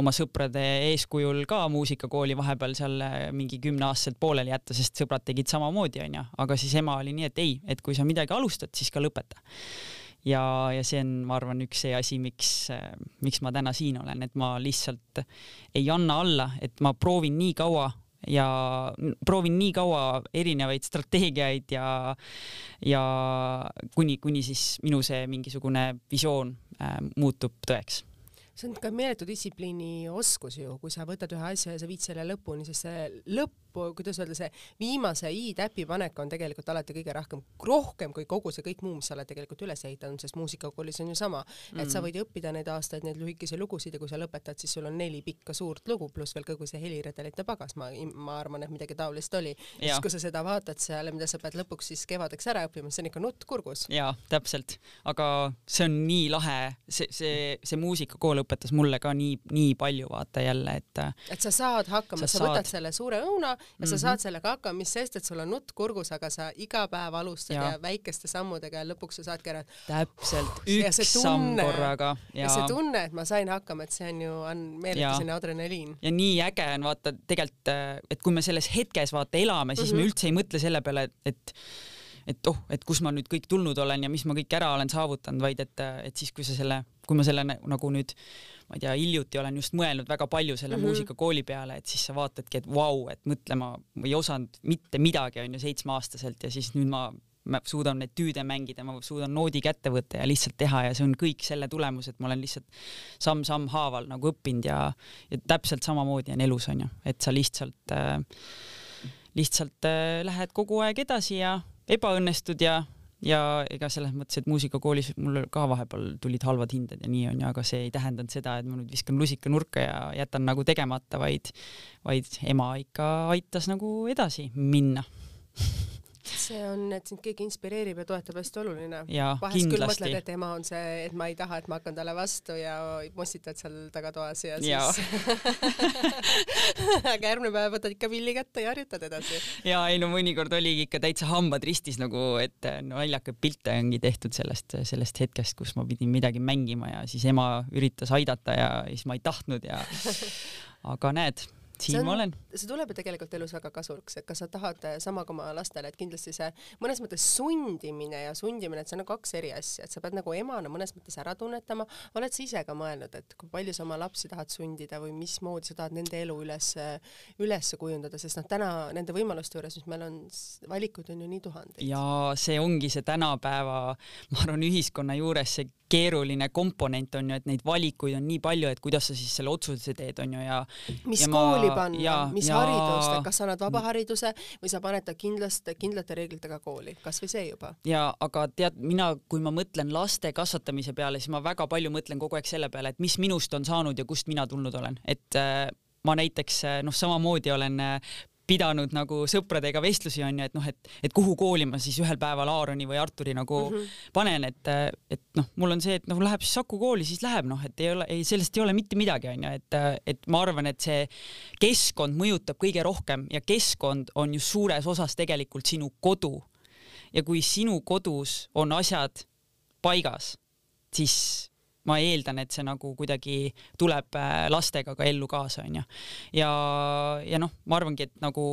oma sõprade eeskujul ka muusikakooli vahepeal seal äh, mingi kümneaastaselt pooleli jätta, sest sõbrad tegid samamoodi, onju, aga siis ema oli nii, et ei, et kui sa midagi alustad, siis ka lõpeta. Ja, ja see on, ma arvan, üks see asi, miks, miks ma täna siin olen, et ma lihtsalt ei anna alla, et ma proovin nii kaua ja proovin nii kaua erinevaid strateegiaid ja, ja kuni, kuni siis minu see mingisugune visioon äh, muutub tõeks. See on ka meeletu distsipliini oskus ju, kui sa võtad ühe asja ja sa viid selle lõpuni, sest see lõpp kuidas öelda, see viimase i täpi panek on tegelikult alati kõige rohkem, rohkem kui kogu see kõik muu, mis sa oled tegelikult üles ehitanud, sest muusikakoolis on ju sama, et mm. sa võid õppida neid aastaid neid lühikesi lugusid ja kui sa lõpetad, siis sul on neli pikka suurt lugu, pluss veel kogu see heliredelite pagas, ma, ma arvan, et midagi taolist oli. siis kui sa seda vaatad seal, mida sa pead lõpuks siis kevadeks ära õppima, see on ikka nutt kurgus. jaa, täpselt, aga see on nii lahe, see, see, see muusikakool õpetas mulle ka nii, nii palju vaata jälle, et et sa saad hakkama, sa, sa võtad selle suure õuna ja sa -hmm. saad sellega hakkama, mis sest, et sul on nutt kurgus, aga sa iga päev alustad ja, ja väikeste sammudega ja lõpuks sa saadki ära. täpselt, üks samm korraga. ja see tunne, et ma sain hakkama, et see on ju, on meeletu selline adrenaliin. ja nii äge on vaata tegelikult, et kui me selles hetkes vaata elame, siis mm -hmm. me üldse ei mõtle selle peale, et, et et oh, et kus ma nüüd kõik tulnud olen ja mis ma kõik ära olen saavutanud, vaid et, et siis, kui sa selle, kui ma selle nagu nüüd ma ei tea, hiljuti olen just mõelnud väga palju selle mm -hmm. muusikakooli peale, et siis sa vaatadki, et vau, et mõtle, ma ei osanud mitte midagi, onju, seitsmeaastaselt ja siis nüüd ma ma suudan neid tüüde mängida, ma suudan noodi kätte võtta ja lihtsalt teha ja see on kõik selle tulemus, et ma olen lihtsalt samm-samm haaval nagu õppinud ja, ja täpselt samamoodi on elus onju, et sa lihtsalt äh,, lihtsalt äh, lähed kogu aeg edasi ja ebaõnnestud ja ja ega selles mõttes, et muusikakoolis mul ka vahepeal tulid halvad hinded ja nii onju, aga see ei tähendanud seda, et ma nüüd viskan lusika nurka ja jätan nagu tegemata, vaid, vaid ema ikka aitas nagu edasi minna see on, et sind keegi inspireerib ja toetab, hästi oluline. vahest küll mõtled, et ema on see, et ma ei taha, et ma hakkan talle vastu ja mossitad seal tagatoas ja siis aga järgmine päev võtad ikka pilli kätte ja harjutad edasi. ja ei no mõnikord oligi ikka täitsa hambad ristis nagu, et naljakaid no, pilte ongi tehtud sellest, sellest hetkest, kus ma pidin midagi mängima ja siis ema üritas aidata ja siis ma ei tahtnud ja aga näed siin ma olen. see tuleb ju tegelikult elus väga kasuks, et kas sa tahad sama ka oma lastele, et kindlasti see mõnes mõttes sundimine ja sundimine, et see on nagu kaks eri asja, et sa pead nagu emana mõnes mõttes ära tunnetama, oled sa ise ka mõelnud, et kui palju sa oma lapsi tahad sundida või mismoodi sa tahad nende elu üles, üles kujundada, sest noh, täna nende võimaluste juures, mis meil on, valikuid on ju nii tuhandeid. ja see ongi see tänapäeva, ma arvan, ühiskonna juures see keeruline komponent on ju, et neid valikuid on nii palju, et kuidas sa siis selle otsuse teed, on ju, ja mis ja kooli ma, panna, mis ja... haridust, et kas sa annad vabahariduse või sa paned ta kindlast, kindlate reeglitega kooli, kasvõi see juba. ja aga tead, mina, kui ma mõtlen laste kasvatamise peale, siis ma väga palju mõtlen kogu aeg selle peale, et mis minust on saanud ja kust mina tulnud olen, et äh, ma näiteks noh, samamoodi olen pidanud nagu sõpradega vestlusi onju, et noh, et, et kuhu kooli ma siis ühel päeval Aaroni või Arturi nagu mm -hmm. panen, et, et noh, mul on see, et noh, läheb siis Saku kooli, siis läheb noh, et ei ole, ei sellest ei ole mitte midagi onju, et, et ma arvan, et see keskkond mõjutab kõige rohkem ja keskkond on ju suures osas tegelikult sinu kodu. ja kui sinu kodus on asjad paigas, siis ma eeldan, et see nagu kuidagi tuleb äh, lastega ka ellu kaasa, onju. ja, ja noh, ma arvangi, et nagu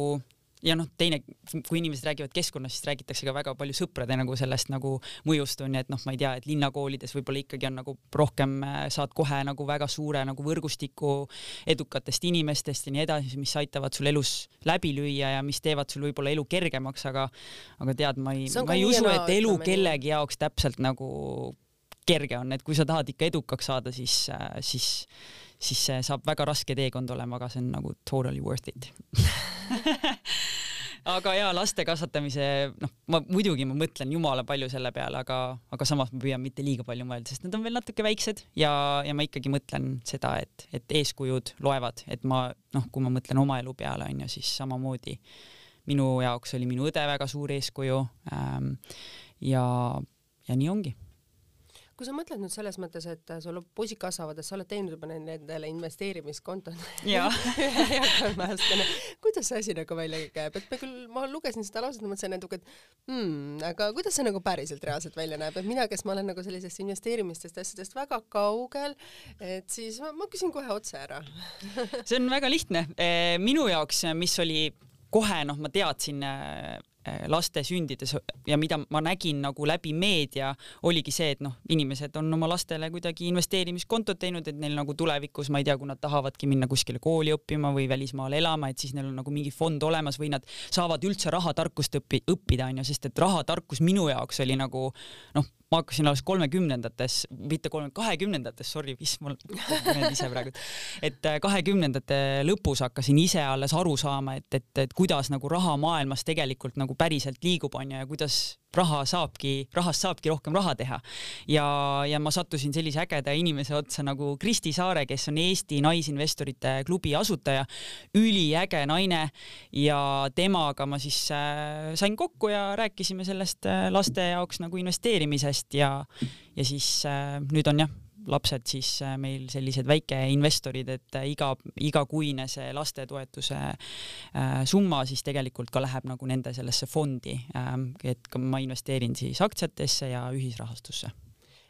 ja noh, teine, kui inimesed räägivad keskkonnast, siis räägitakse ka väga palju sõprade nagu sellest nagu mõjust on ju, et noh, ma ei tea, et linnakoolides võib-olla ikkagi on nagu rohkem äh, saad kohe nagu väga suure nagu võrgustiku edukatest inimestest ja nii edasi, mis aitavad sul elus läbi lüüa ja mis teevad sul võib-olla elu kergemaks, aga aga tead, ma ei, ma ei usu, et elu kellegi jaoks täpselt nagu kerge on, et kui sa tahad ikka edukaks saada, siis, äh, siis, siis see saab väga raske teekond olema, aga see on nagu totally worth it aga ja laste kasvatamise, noh, ma muidugi ma mõtlen jumala palju selle peale, aga, aga samas ma püüan mitte liiga palju mõelda, sest nad on veel natuke väiksed ja, ja ma ikkagi mõtlen seda, et, et eeskujud loevad, et ma noh, kui ma mõtlen oma elu peale onju, siis samamoodi minu jaoks oli minu õde väga suur eeskuju ähm,. ja, ja nii ongi kui sa mõtled nüüd selles mõttes, et sul poisid kasvavad, et sa oled teinud juba nendele investeerimiskontod kuidas see asi nagu välja käib, et me küll, ma lugesin seda lauset ja mõtlesin natuke, et hmm, aga kuidas see nagu päriselt reaalselt välja näeb, et mina, kes ma olen nagu sellisest investeerimistest asjadest väga kaugel, et siis ma, ma küsin kohe otse ära. See on väga lihtne. minu jaoks, mis oli kohe noh, ma teadsin Äh, laste sündides ja mida ma nägin nagu läbi meedia, oligi see, et noh, inimesed on oma lastele kuidagi investeerimiskontot teinud, et neil nagu tulevikus, ma ei tea, kui nad tahavadki minna kuskile kooli õppima või välismaale elama, et siis neil on nagu mingi fond olemas või nad saavad üldse rahatarkust õppi, õppida, onju, sest et rahatarkus minu jaoks oli nagu noh, ma hakkasin alles kolmekümnendates, mitte kolme, kahekümnendates, sorry, mis mul, ise praegu, et äh, kahekümnendate lõpus hakkasin ise alles aru saama, et, et, et kuidas nagu raha maailmas tegelikult nagu päriselt liigub, onju, ja kuidas raha saabki, rahast saabki rohkem raha teha. ja, ja ma sattusin sellise ägeda inimese otsa nagu Kristi Saare, kes on Eesti Naisinvestorite klubi asutaja, üliäge naine ja temaga ma siis äh, sain kokku ja rääkisime sellest äh, laste jaoks nagu investeerimisest ja, ja siis äh, nüüd on jah lapsed siis äh, meil sellised väikeinvestorid, et äh, iga, igakuine see lastetoetuse äh, summa siis tegelikult ka läheb nagu nende sellesse fondi, ähm, et ma investeerin siis aktsiatesse ja ühisrahastusse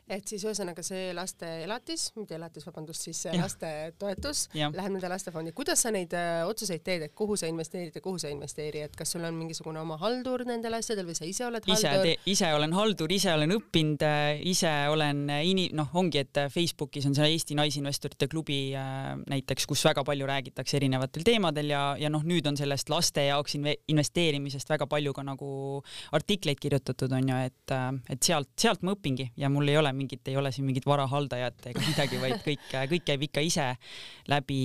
et siis ühesõnaga see laste elatis, mitte elatis, vabandust, siis see lastetoetus läheb nende lastefondi. kuidas sa neid äh, otsuseid teed, et kuhu sa investeerid ja kuhu sa ei investeeri, et kas sul on mingisugune oma haldur nendel asjadel või sa ise oled haldur? ise, olen haldur, ise olen õppinud, äh, ise olen äh, ini-, noh, ongi, et Facebookis on see Eesti Naisinvestorite klubi näiteks, kus väga palju räägitakse erinevatel teemadel ja, ja noh, nüüd on sellest laste jaoks inve-, investeerimisest väga palju ka nagu artikleid kirjutatud, on ju, et, et sealt, sealt ma õpingi ja mul ei ole mingit, ei ole siin mingit varahaldajat ega midagi, vaid kõik, kõik käib ikka ise läbi,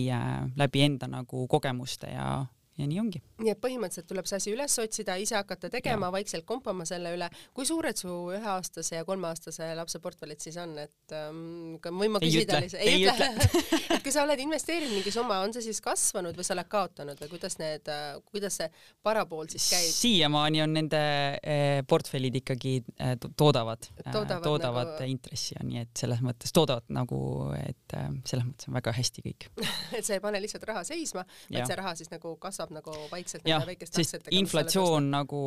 läbi enda nagu kogemuste ja ja nii ongi. nii et põhimõtteliselt tuleb see asi üles otsida, ise hakata tegema, vaikselt kompama selle üle. kui suured su üheaastase ja kolmeaastase lapse portfellid siis on, et ähm, võin ma küsida ei ütle, ütle. et kui sa oled investeerinud mingi summa, on see siis kasvanud või sa oled kaotanud või kuidas need, äh, kuidas see parapool siis käib? siiamaani on nende eh, portfellid ikkagi eh, toodavad, toodavad, toodavad nagu... intressi, nii et selles mõttes toodavad nagu, et selles mõttes on väga hästi kõik et sa ei pane lihtsalt raha seisma, vaid see raha siis nagu kasvab kasvab nagu vaikselt nende väikeste aktsiatega. inflatsioon nagu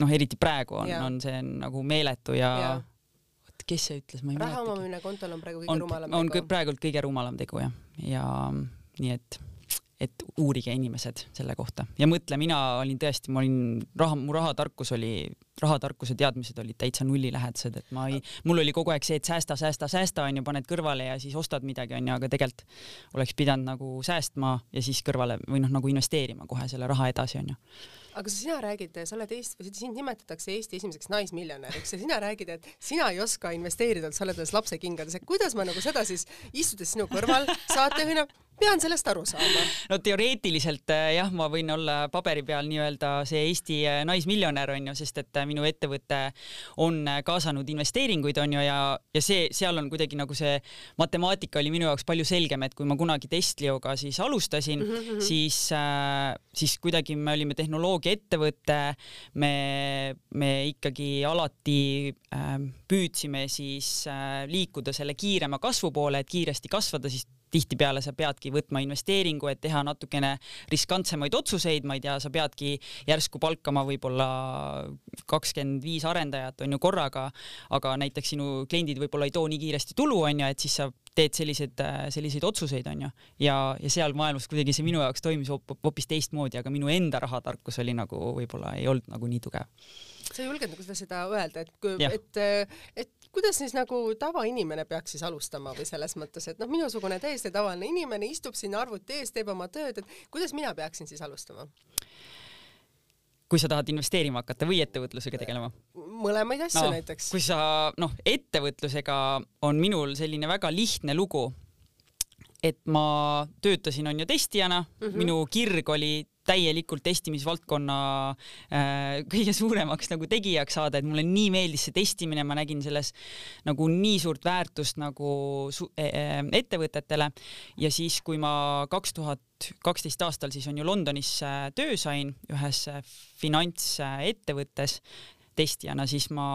noh, eriti praegu on, on see nagu meeletu ja, ja oot, kes see ütles, ma ei mäleta. raha omamine kontol on praegu kõige on, rumalam on tegu. on praegult kõige rumalam tegu jah, ja nii et et uurige inimesed selle kohta ja mõtle, mina olin tõesti, ma olin raha, mu rahatarkus oli rahatarkuse teadmised olid täitsa nullilähedased, et ma ei, mul oli kogu aeg see, et säästa, säästa, säästa onju, paned kõrvale ja siis ostad midagi onju, aga tegelikult oleks pidanud nagu säästma ja siis kõrvale või noh, nagu investeerima kohe selle raha edasi onju aga sina räägid, sa oled Eesti, sind nimetatakse Eesti esimeseks naismiljonäriks ja sina räägid, et sina ei oska investeerida, sa oled alles lapsekingades, et kuidas ma nagu seda siis, istudes sinu kõrval saatejuhina, pean sellest aru saama? no teoreetiliselt äh, jah, ma võin olla paberi peal nii-öelda see Eesti äh, naismiljonär onju, sest et äh, minu ettevõte on kaasanud investeeringuid onju ja, ja see, seal on kuidagi nagu see matemaatika oli minu jaoks palju selgem, et kui ma kunagi Testlioga siis alustasin mm, -hmm. siis äh,, siis kuidagi me olime tehnoloogiaettevõte, me, me ikkagi alati äh, püüdsime siis äh, liikuda selle kiirema kasvu poole, et kiiresti kasvada, siis tihtipeale sa peadki võtma investeeringu, et teha natukene riskantsemaid otsuseid, ma ei tea, sa peadki järsku palkama võib-olla kakskümmend viis arendajat on ju korraga, aga näiteks sinu kliendid võib-olla ei too nii kiiresti tulu on ju, et siis sa teed selliseid, selliseid otsuseid onju ja, ja seal maailmas kuidagi see minu jaoks toimis hoopis teistmoodi, aga minu enda rahatarkus oli nagu võib-olla ei olnud nagu nii tugev. Sa ei julgenud nagu seda, seda öelda, et, et, et kuidas siis nagu tavainimene peaks siis alustama või selles mõttes, et noh, minusugune täiesti tavaline inimene istub siin arvuti ees, teeb oma tööd, et kuidas mina peaksin siis alustama? kui sa tahad investeerima hakata või ettevõtlusega tegelema? mõlemaid asju no, näiteks. kui sa noh, ettevõtlusega on minul selline väga lihtne lugu, et ma töötasin on ju testijana mm, -hmm. minu kirg oli täielikult testimisvaldkonna äh, kõige suuremaks nagu tegijaks saada, et mulle nii meeldis see testimine, ma nägin selles nagu nii suurt väärtust nagu e e ettevõtetele. Ja siis, kui ma kaks tuhat kaksteist aastal siis on ju Londonis töö sain ühes äh, finantsettevõttes testijana, siis ma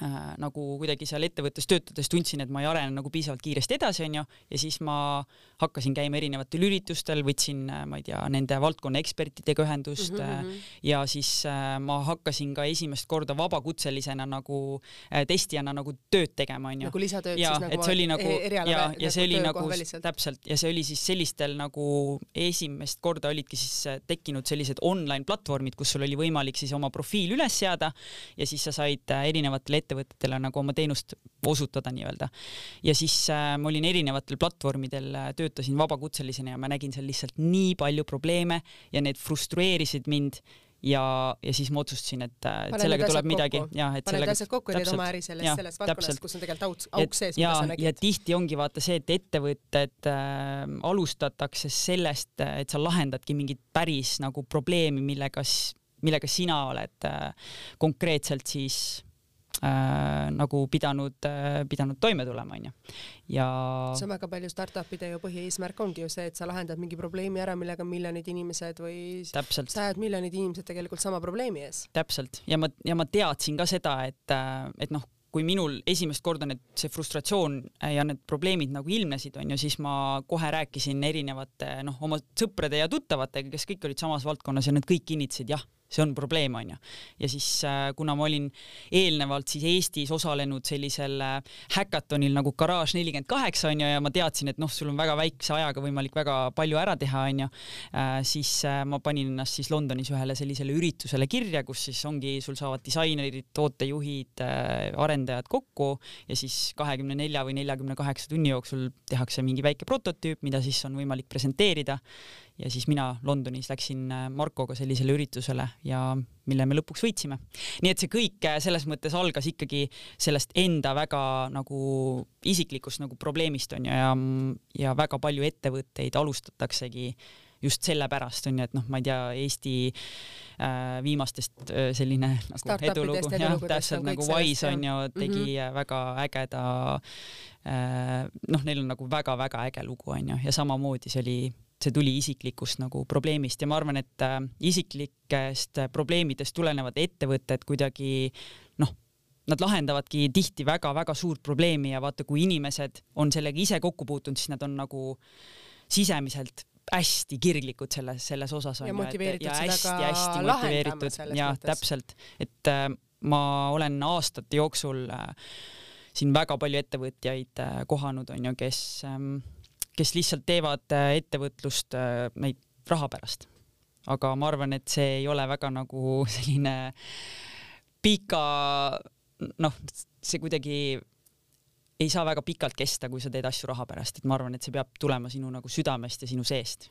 äh, nagu kuidagi seal ettevõttes töötades tundsin, et ma ei arene nagu piisavalt kiiresti edasi, onju, ja siis ma hakkasin käima erinevatel üritustel, võtsin, äh, ma ei tea, nende valdkonna ekspertidega ühendust mm -hmm. ja siis äh, ma hakkasin ka esimest korda vabakutselisena nagu äh, testijana nagu tööd tegema, onju. nagu lisatööd ja, siis nagu et see oli nagu e- ja, ja nagu see oli nagu täpselt ja see oli siis sellistel nagu esimest korda olidki siis tekkinud sellised online platvormid, kus sul oli võimalik siis oma profiil üles seada ja siis sa said erinevatele ettevõtetele nagu oma teenust osutada nii-öelda. ja siis äh, ma olin erinevatel platvormidel töötanud töötasin vabakutselisena ja ma nägin seal lihtsalt nii palju probleeme ja need frustreerisid mind ja, ja siis ma otsustasin, et, et sellega tuleb midagi Paned sellega. asjad kokku ja teed oma äri selles, selles valdkonnas, kus on tegelikult auk, auk sees, mida sa nägid. ja tihti ongi vaata see, et ettevõtted äh, alustatakse sellest, et sa lahendadki mingit päris nagu probleemi, millega, millega sina oled äh, konkreetselt siis äh, nagu pidanud äh,, pidanud toime tulema, onju. ja. see on väga palju startup'ide ju põhieesmärk ongi ju see, et sa lahendad mingi probleemi ära, millega miljonid inimesed või Täpselt. sajad miljonid inimesed tegelikult sama probleemi ees. täpselt ja ma, ja ma teadsin ka seda, et, äh, et noh, kui minul esimest korda need, see frustratsioon ja need probleemid nagu ilmnesid, onju, siis ma kohe rääkisin erinevate noh, oma sõprade ja tuttavatega, kes kõik olid samas valdkonnas ja nad kõik kinnitasid, jah see on probleem, onju. ja siis äh, kuna ma olin eelnevalt siis Eestis osalenud sellisel häkatonil äh, nagu Garage nelikümmend kaheksa onju ja ma teadsin, et noh, sul on väga väikse ajaga võimalik väga palju ära teha, onju, äh, siis ma panin ennast siis Londonis ühele sellisele üritusele kirja, kus siis ongi, sul saavad disainerid, tootejuhid, arendajad kokku ja siis kahekümne nelja või neljakümne kaheksa tunni jooksul tehakse mingi väike prototüüp, mida siis on võimalik presenteerida ja siis mina Londonis läksin äh, Markoga sellisele üritusele ja mille me lõpuks võitsime. nii et see kõik äh, selles mõttes algas ikkagi sellest enda väga nagu isiklikust nagu probleemist onju ja, ja väga palju ettevõtteid alustataksegi just sellepärast on ju, et noh, ma ei tea, Eesti äh, viimastest äh, selline nagu edulugu, jah, täpselt nagu Wise on ju, tegi mm -hmm. väga ägeda äh,, noh, neil on nagu väga-väga äge lugu on ju, ja samamoodi see oli see tuli isiklikust nagu probleemist ja ma arvan, et äh, isiklikest äh, probleemidest tulenevad ettevõtted kuidagi noh, nad lahendavadki tihti väga-väga suurt probleemi ja vaata, kui inimesed on sellega ise kokku puutunud, siis nad on nagu sisemiselt hästi kirglikud selles, selles osas on ju, et ja hästi-hästi motiveeritud ja mõttes. täpselt, et äh, ma olen aastate jooksul äh, siin väga palju ettevõtjaid äh, kohanud, on ju, kes ähm, kes lihtsalt teevad äh, ettevõtlust äh, neid raha pärast. aga ma arvan, et see ei ole väga nagu selline pika, noh, see kuidagi ei saa väga pikalt kesta, kui sa teed asju raha pärast, et ma arvan, et see peab tulema sinu nagu südamest ja sinu seest.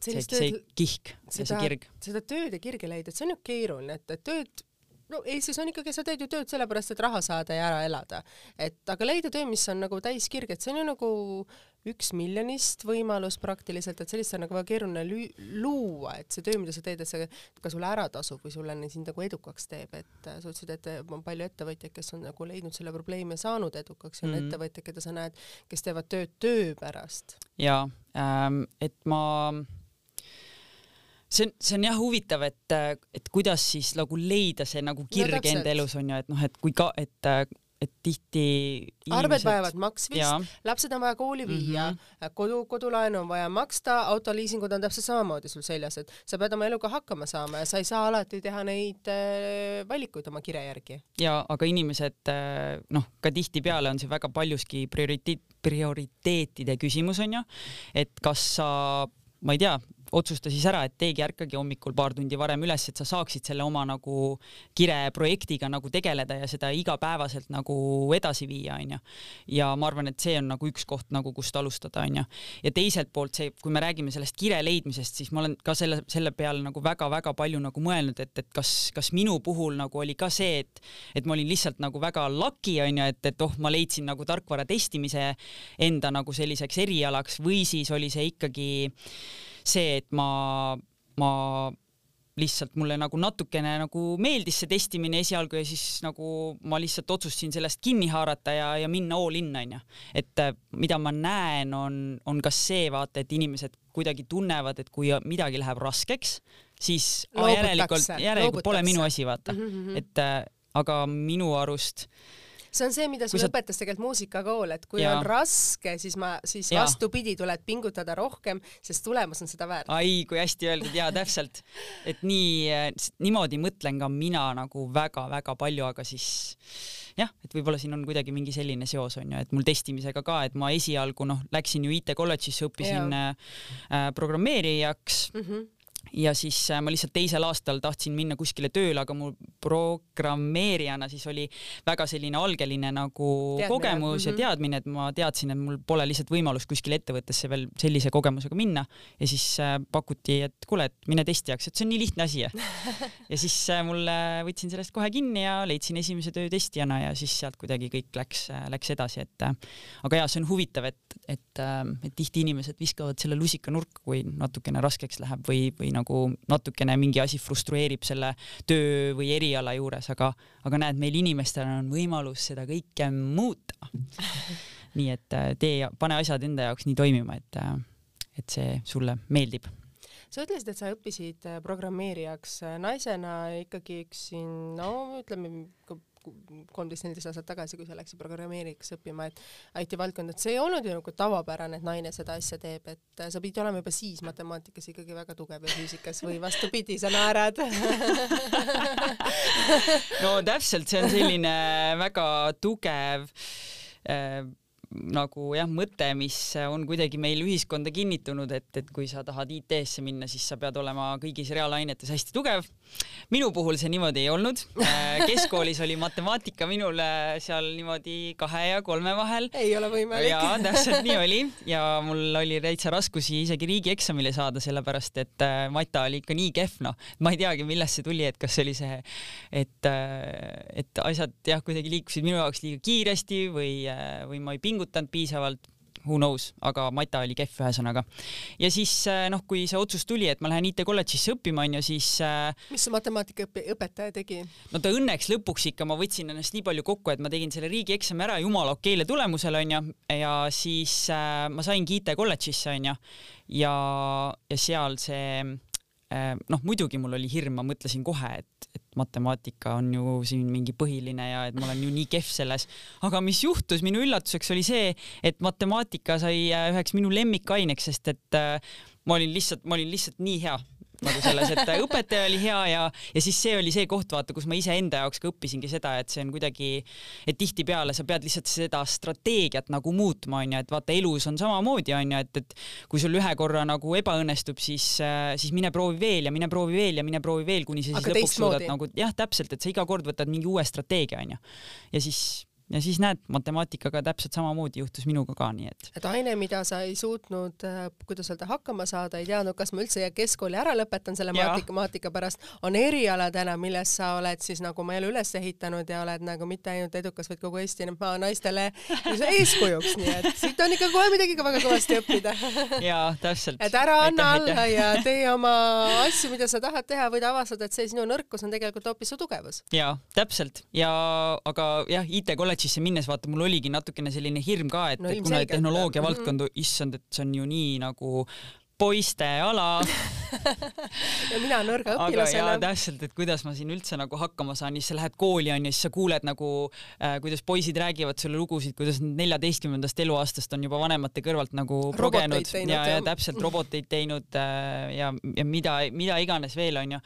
see, see kihk ja see kirg. seda tööd ja kirge leida, et see on ju keeruline, et, et tööd no Eestis on ikkagi, sa teed ju tööd sellepärast, et raha saada ja ära elada. et aga leida töö, mis on nagu täis kirge, et see on ju nagu üks miljonist võimalus praktiliselt, et sellist on nagu väga keeruline luua, et see töö, mida sa teed, et see ka sulle ära tasub või sulle sind nagu edukaks teeb, et äh, sa ütlesid, et on palju ettevõtjaid, kes on nagu leidnud selle probleemi ja saanud edukaks ja on mm -hmm. ettevõtjaid, keda sa näed, kes teevad tööd töö pärast. jaa ähm,, et ma see on, see on jah huvitav, et, et kuidas siis nagu leida see nagu kirg no, enda elus on ju, et noh, et kui ka, et et tihti inimesed... arved vajavad maksmist, lapsed on vaja kooli viia mm, -hmm. kodu, kodulaenu on vaja maksta, autoliisingud on täpselt samamoodi sul seljas, et sa pead oma eluga hakkama saama ja sa ei saa alati teha neid äh, valikuid oma kire järgi. ja aga inimesed äh, noh, ka tihtipeale on see väga paljuski prioriteet, prioriteetide küsimus on ju, et kas sa ma ei tea, otsusta siis ära, et teegi ärkagi hommikul paar tundi varem üles, et sa saaksid selle oma nagu kireprojektiga nagu tegeleda ja seda igapäevaselt nagu edasi viia, onju. ja ma arvan, et see on nagu üks koht nagu, kust alustada, onju. ja teiselt poolt see, kui me räägime sellest kire leidmisest, siis ma olen ka selle, selle peale nagu väga-väga palju nagu mõelnud, et, et kas, kas minu puhul nagu oli ka see, et, et ma olin lihtsalt nagu väga lucky, onju, et, et oh, ma leidsin nagu tarkvara testimise enda nagu selliseks erialaks või siis oli see ikkagi see, et ma, ma lihtsalt mulle nagu natukene nagu meeldis see testimine esialgu ja siis nagu ma lihtsalt otsustasin sellest kinni haarata ja, ja minna all in onju. et äh, mida ma näen, on, on ka see vaata, et inimesed kuidagi tunnevad, et kui midagi läheb raskeks, siis järelikult, järelikult pole minu asi vaata mm, -hmm. et äh, aga minu arust äh, see on see, mida sulle sa... õpetas tegelikult muusikakool, et kui ja. on raske, siis ma, siis ja. vastupidi, tuleb pingutada rohkem, sest tulemus on seda väärt. ai, kui hästi öeldud ja täpselt, et nii, niimoodi mõtlen ka mina nagu väga-väga palju, aga siis jah, et võib-olla siin on kuidagi mingi selline seos on ju, et mul testimisega ka, et ma esialgu noh, läksin ju IT kolledžisse, õppisin ja. äh, programmeerijaks mm. -hmm ja siis äh, ma lihtsalt teisel aastal tahtsin minna kuskile tööle, aga mul programmeerijana siis oli väga selline algeline nagu Teadmine. kogemus mm -hmm. ja mhm. teadmine, et ma teadsin, et mul pole lihtsalt võimalust kuskile ettevõttesse veel sellise kogemusega minna ja siis äh, pakuti, et kuule, et mine testijaks, et see on nii lihtne asi ja ja siis äh, mulle võtsin sellest kohe kinni ja leidsin esimese töö testijana ja siis sealt kuidagi kõik läks, läks edasi, et aga ja see on huvitav, et, et, et tihti inimesed viskavad selle lusika nurka, kui natukene raskeks läheb või, või nagu natukene mingi asi frustreerib selle töö või eriala juures, aga, aga näed, meil inimestel on võimalus seda kõike muuta. nii et äh, tee, pane asjad enda jaoks nii toimima, et, äh, et see sulle meeldib sa ütlesid, et sa õppisid äh, programmeerijaks naisena ikkagi üks siin, no ütleme kolmteist, neliteist aastat tagasi, kui sa läksid programmeeriks õppima, et IT-valdkond, et see ei olnud ju nagu tavapärane, et naine seda asja teeb, et sa pidid olema juba siis matemaatikas ikkagi väga tugev ja füüsikas või vastupidi, sa naerad. No täpselt, see on selline väga tugev äh, nagu jah, mõte, mis on kuidagi meil ühiskonda kinnitunud, et, et kui sa tahad IT-sse minna, siis sa pead olema kõigis reaalainetes hästi tugev. minu puhul see niimoodi ei olnud. Äh, keskkoolis oli matemaatika minul seal niimoodi kahe ja kolme vahel. ei ole võimalik. ja täpselt nii oli ja mul oli täitsa raskusi isegi riigieksamile saada, sellepärast et äh, mata oli ikka nii kehv, noh, ma ei teagi, millest see tuli, et kas see oli see, et, äh, et asjad jah, kuidagi liikusid minu jaoks liiga kiiresti või, või ma ei pingutanud pingutanud piisavalt, who knows, aga mata oli kehv ühesõnaga. ja siis äh, noh, kui see otsus tuli, et ma lähen IT kolledžisse õppima, onju, siis äh, mis su matemaatikaõpetaja tegi? no ta õnneks lõpuks ikka, ma võtsin ennast nii palju kokku, et ma tegin selle riigieksami ära jumala okeile tulemusele, onju, ja siis äh, ma saingi IT kolledžisse, onju, ja, ja seal see noh, muidugi mul oli hirm, ma mõtlesin kohe, et, et matemaatika on ju siin mingi põhiline ja et ma olen ju nii kehv selles. aga mis juhtus minu üllatuseks oli see, et matemaatika sai äh, üheks minu lemmikaineks, sest et äh, ma olin lihtsalt, ma olin lihtsalt nii hea nagu selles, et õpetaja oli hea ja, ja siis see oli see koht, vaata, kus ma iseenda jaoks ka õppisingi seda, et see on kuidagi, et tihtipeale sa pead lihtsalt seda strateegiat nagu muutma, onju, et vaata, elus on samamoodi, onju, et, et kui sul ühe korra nagu ebaõnnestub, siis, siis mine proovi veel ja mine proovi veel ja mine proovi veel, kuni sa siis Aga lõpuks suudad nagu jah, täpselt, et sa iga kord võtad mingi uue strateegia, onju. ja siis ja siis näed, matemaatikaga täpselt samamoodi juhtus minuga ka, nii et et aine, mida sa ei suutnud, kuidas öelda, hakkama saada, ei teadnud, kas ma üldse keskkooli ära lõpetan selle Jaa. matemaatika pärast, on eriala täna, milles sa oled siis nagu oma elu üles ehitanud ja oled nagu mitte ainult edukas, vaid kogu Eesti naistele eeskujuks, nii et siit on ikka kohe midagi ka väga kõvasti õppida. ja täpselt. et ära anna alla ja tee oma asju, mida sa tahad teha, võid avastada, et see sinu nõrkus on tegelikult hoopis su tugevus. ja täpselt ja aga jah, IT-kolledžisse minnes vaata, mul oligi natukene selline hirm ka, et No no, kuna tehnoloogia Mhm. valdkond, issand, et see on ju nii nagu poiste ala, ja mina nõrga õpilasena. täpselt, et kuidas ma siin üldse nagu hakkama saan, siis sa lähed kooli onju, siis sa kuuled nagu äh, kuidas poisid räägivad sulle lugusid, kuidas nad neljateistkümnendast eluaastast on juba vanemate kõrvalt nagu progenud teinud, ja, ja täpselt roboteid teinud äh, ja, ja mida, mida iganes veel onju.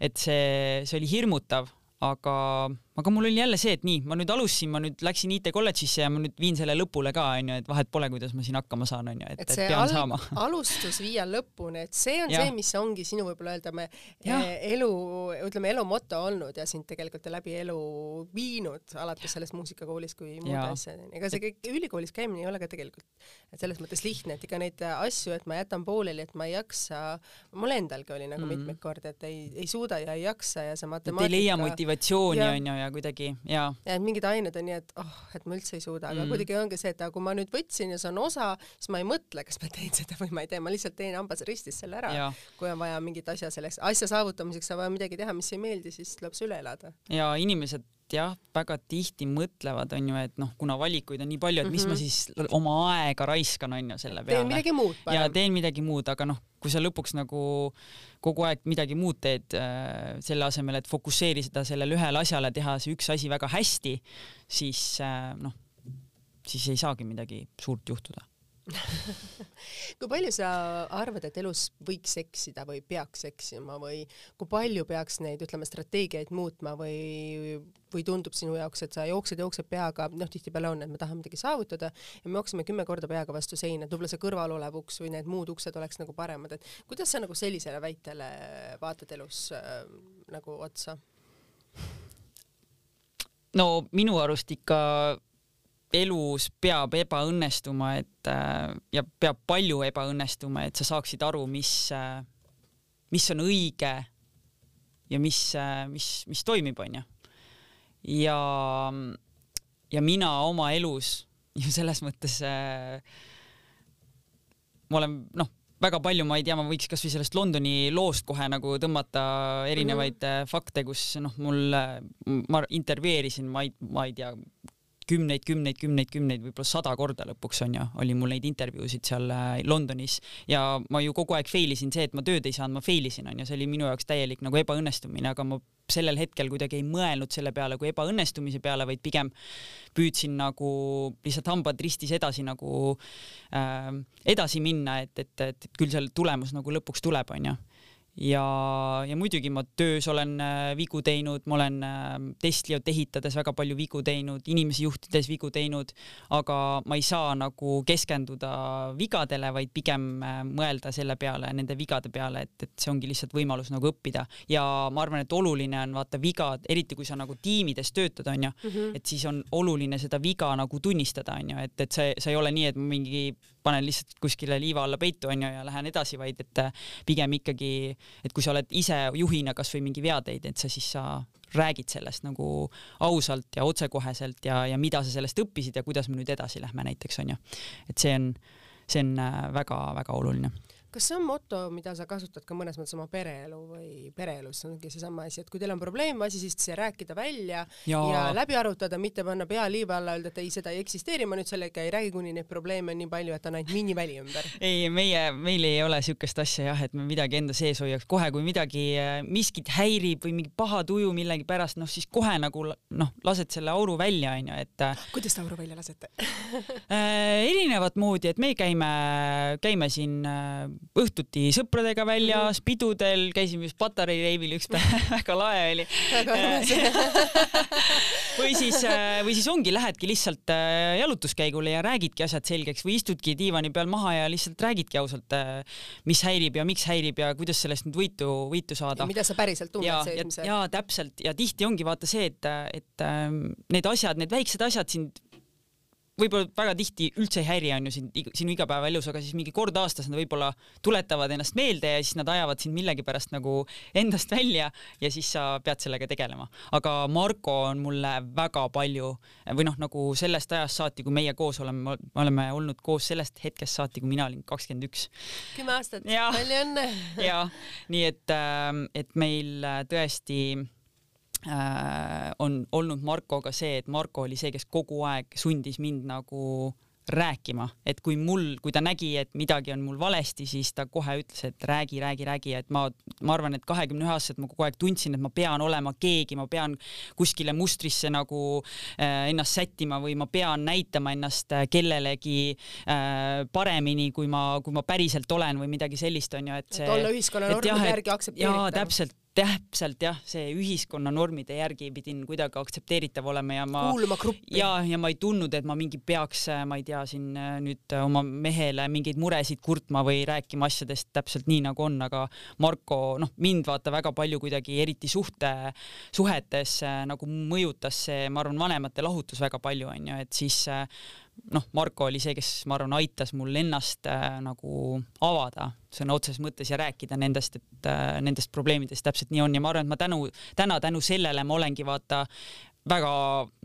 et see, see oli hirmutav, aga, aga mul oli jälle see, et nii, ma nüüd alustasin, ma nüüd läksin IT-kolledžisse ja ma nüüd viin selle lõpule ka onju, et vahet pole, kuidas ma siin hakkama saan onju, et, et et pean al saama. alustus viia lõpuni, et see on Jah. see, mis ongi sinu võib-olla ütleme eh, elu, ütleme elu moto olnud ja sind tegelikult läbi elu viinud, alates sellest muusikakoolis kui muude asjadeni. ega see kõik ülikoolis käimine ei ole ka tegelikult et selles mõttes lihtne, et ikka neid asju, et ma jätan pooleli, et ma ei jaksa, mul endalgi oli nagu mm. Mhm. mitmeid kordi, et ei, ei suuda ja ei jaksa ja see et matemaatika ei leia motivatsiooni onju ja kuidagi ja ja et mingid ained on nii, et oh, et ma üldse ei suuda, aga Mm. kuidagi ongi see, et kui ma nüüd võtsin ja see on osa, siis ma ei mõtle, kas ma teen seda või ma ei tee, ma lihtsalt teen hambas ristis selle ära. ja kui on vaja mingit asja selleks, asja saavutamiseks on vaja midagi teha, mis ei meeldi, siis tuleb see üle elada. ja inimesed jah, väga tihti mõtlevad, onju, et noh, kuna valikuid on nii palju, et mis mm -hmm. ma siis oma aega raiskan, onju, selle peale. teen midagi muud ja parem. teen midagi muud, aga noh, kui sa lõpuks nagu kogu aeg midagi muud teed äh, selle asemel, et fokusseerida sellele ühele asjale, teha see üks asi väga hästi, siis äh, noh, siis ei saagi midagi suurt juhtuda. kui palju sa arvad, et elus võiks eksida või peaks eksima või kui palju peaks neid, ütleme, strateegiaid muutma või, või tundub sinu jaoks, et sa jooksed, jooksed peaga, noh, tihtipeale on, et me tahame midagi saavutada ja me jookseme kümme korda peaga vastu seina, et võib-olla see kõrval olev uks või need muud uksed oleks nagu paremad, et kuidas sa nagu sellisele väitele vaatad elus äh, nagu otsa? no minu arust ikka elus peab ebaõnnestuma, et äh, ja peab palju ebaõnnestuma, et sa saaksid aru, mis äh,, mis on õige ja mis äh,, mis, mis toimib, onju. ja, ja mina oma elus ju selles mõttes ma olen noh, väga palju, ma ei tea, ma võiks kasvõi sellest Londoni loost kohe nagu tõmmata erinevaid mm -hmm. fakte, kus noh, mul, ma intervjueerisin, ma ei, ma ei tea, kümneid, kümneid, kümneid, kümneid, võib-olla sada korda lõpuks on ju, oli mul neid intervjuusid seal äh, Londonis. Ja ma ju kogu aeg fail isin see, et ma tööd ei saanud, ma fail isin on ju, see oli minu jaoks täielik nagu ebaõnnestumine, aga ma sellel hetkel kuidagi ei mõelnud selle peale kui ebaõnnestumise peale, vaid pigem püüdsin nagu lihtsalt hambad ristis edasi nagu äh, edasi minna, et, et, et, küll seal tulemus nagu lõpuks tuleb, onju ja, ja muidugi ma töös olen äh, vigu teinud, ma olen äh, Tesliot ehitades väga palju vigu teinud, inimesi juhtides vigu teinud, aga ma ei saa nagu keskenduda vigadele, vaid pigem äh, mõelda selle peale, nende vigade peale, et, et see ongi lihtsalt võimalus nagu õppida ja ma arvan, et oluline on vaata vigad, eriti kui sa nagu tiimides töötad, onju mm, -hmm. et siis on oluline seda viga nagu tunnistada, onju, et, et see, see ei ole nii, et ma mingi panen lihtsalt kuskile liiva alla peitu, onju, ja lähen edasi, vaid et äh, pigem ikkagi et kui sa oled ise juhina kasvõi mingi vea teinud, et sa siis sa räägid sellest nagu ausalt ja otsekoheselt ja, ja mida sa sellest õppisid ja kuidas me nüüd edasi lähme näiteks onju. et see on, see on väga-väga oluline kas see on moto, mida sa kasutad ka mõnes mõttes oma pereelu või pereelus, see ongi seesama asi, et kui teil on probleemasi, siis see rääkida välja ja. ja läbi arutada, mitte panna pea liiva alla, öelda, et ei, seda ei eksisteeri, ma nüüd sellega ei räägi, kuni neid probleeme on nii palju, et on ainult miniväli ümber. ei, meie, meil ei ole siukest asja jah, et me midagi enda sees hoiaks, kohe kui midagi, miskit häirib või mingi paha tuju millegipärast, noh siis kohe nagu noh, lased selle auru välja, onju, et. kuidas te auru välja lasete äh, erinevat moodi, et me käime, käime siin äh, õhtuti sõpradega väljas, Mhm. pidudel, käisime just Patarei reivil üks päev väga lae oli armas. või siis, või siis ongi, lähedki lihtsalt äh, jalutuskäigule ja räägidki asjad selgeks või istudki diivani peal maha ja lihtsalt räägidki ausalt, mis häirib ja miks häirib ja kuidas sellest nüüd võitu, võitu saada. mida sa päriselt tunned ja, ja, seesmise. ja täpselt ja tihti ongi vaata see, et, et ähm, need asjad, need väiksed asjad sind võib-olla väga tihti üldse ei häiri, on ju sind sinu igapäevaelus, aga siis mingi kord aastas nad võib-olla tuletavad ennast meelde ja siis nad ajavad sind millegipärast nagu endast välja ja siis sa pead sellega tegelema. aga Marko on mulle väga palju või noh, nagu sellest ajast saati, kui meie koos oleme, me oleme olnud koos sellest hetkest saati, kui mina olin kakskümmend üks kümme aastat, palju õnne. ja nii et, et meil äh, tõesti on olnud Markoga see, et Marko oli see, kes kogu aeg sundis mind nagu rääkima, et kui mul, kui ta nägi, et midagi on mul valesti, siis ta kohe ütles, et räägi, räägi, räägi, et ma, ma arvan, et kahekümne ühe aastaselt ma kogu aeg tundsin, et ma pean olema keegi, ma pean kuskile mustrisse nagu äh, ennast sättima või ma pean näitama ennast äh, kellelegi äh, paremini, kui ma, kui ma päriselt olen või midagi sellist on ju, et see. olla ühiskonna normide järgi aktsepteeritav. jaa, täpselt, täpselt jah, see ühiskonna normide järgi pidin kuidagi aktsepteeritav olema ja ma kuuluma gruppi. ja, ja ma ei tundnud, et ma mingi peaks, ma ei tea, siin äh, nüüd äh, oma mehele mingeid muresid kurtma või rääkima asjadest täpselt nii nagu on, aga Marko, noh, mind vaata väga palju kuidagi eriti suhte, suhetes äh, nagu mõjutas see, ma arvan, vanemate lahutus väga palju onju, et siis äh, noh, Marko oli see, kes ma arvan, aitas mul ennast äh, nagu avada sõna otseses mõttes ja rääkida nendest, et äh, nendest probleemidest täpselt nii on. Ja ma arvan, et ma tänu, täna tänu sellele ma olengi vaata väga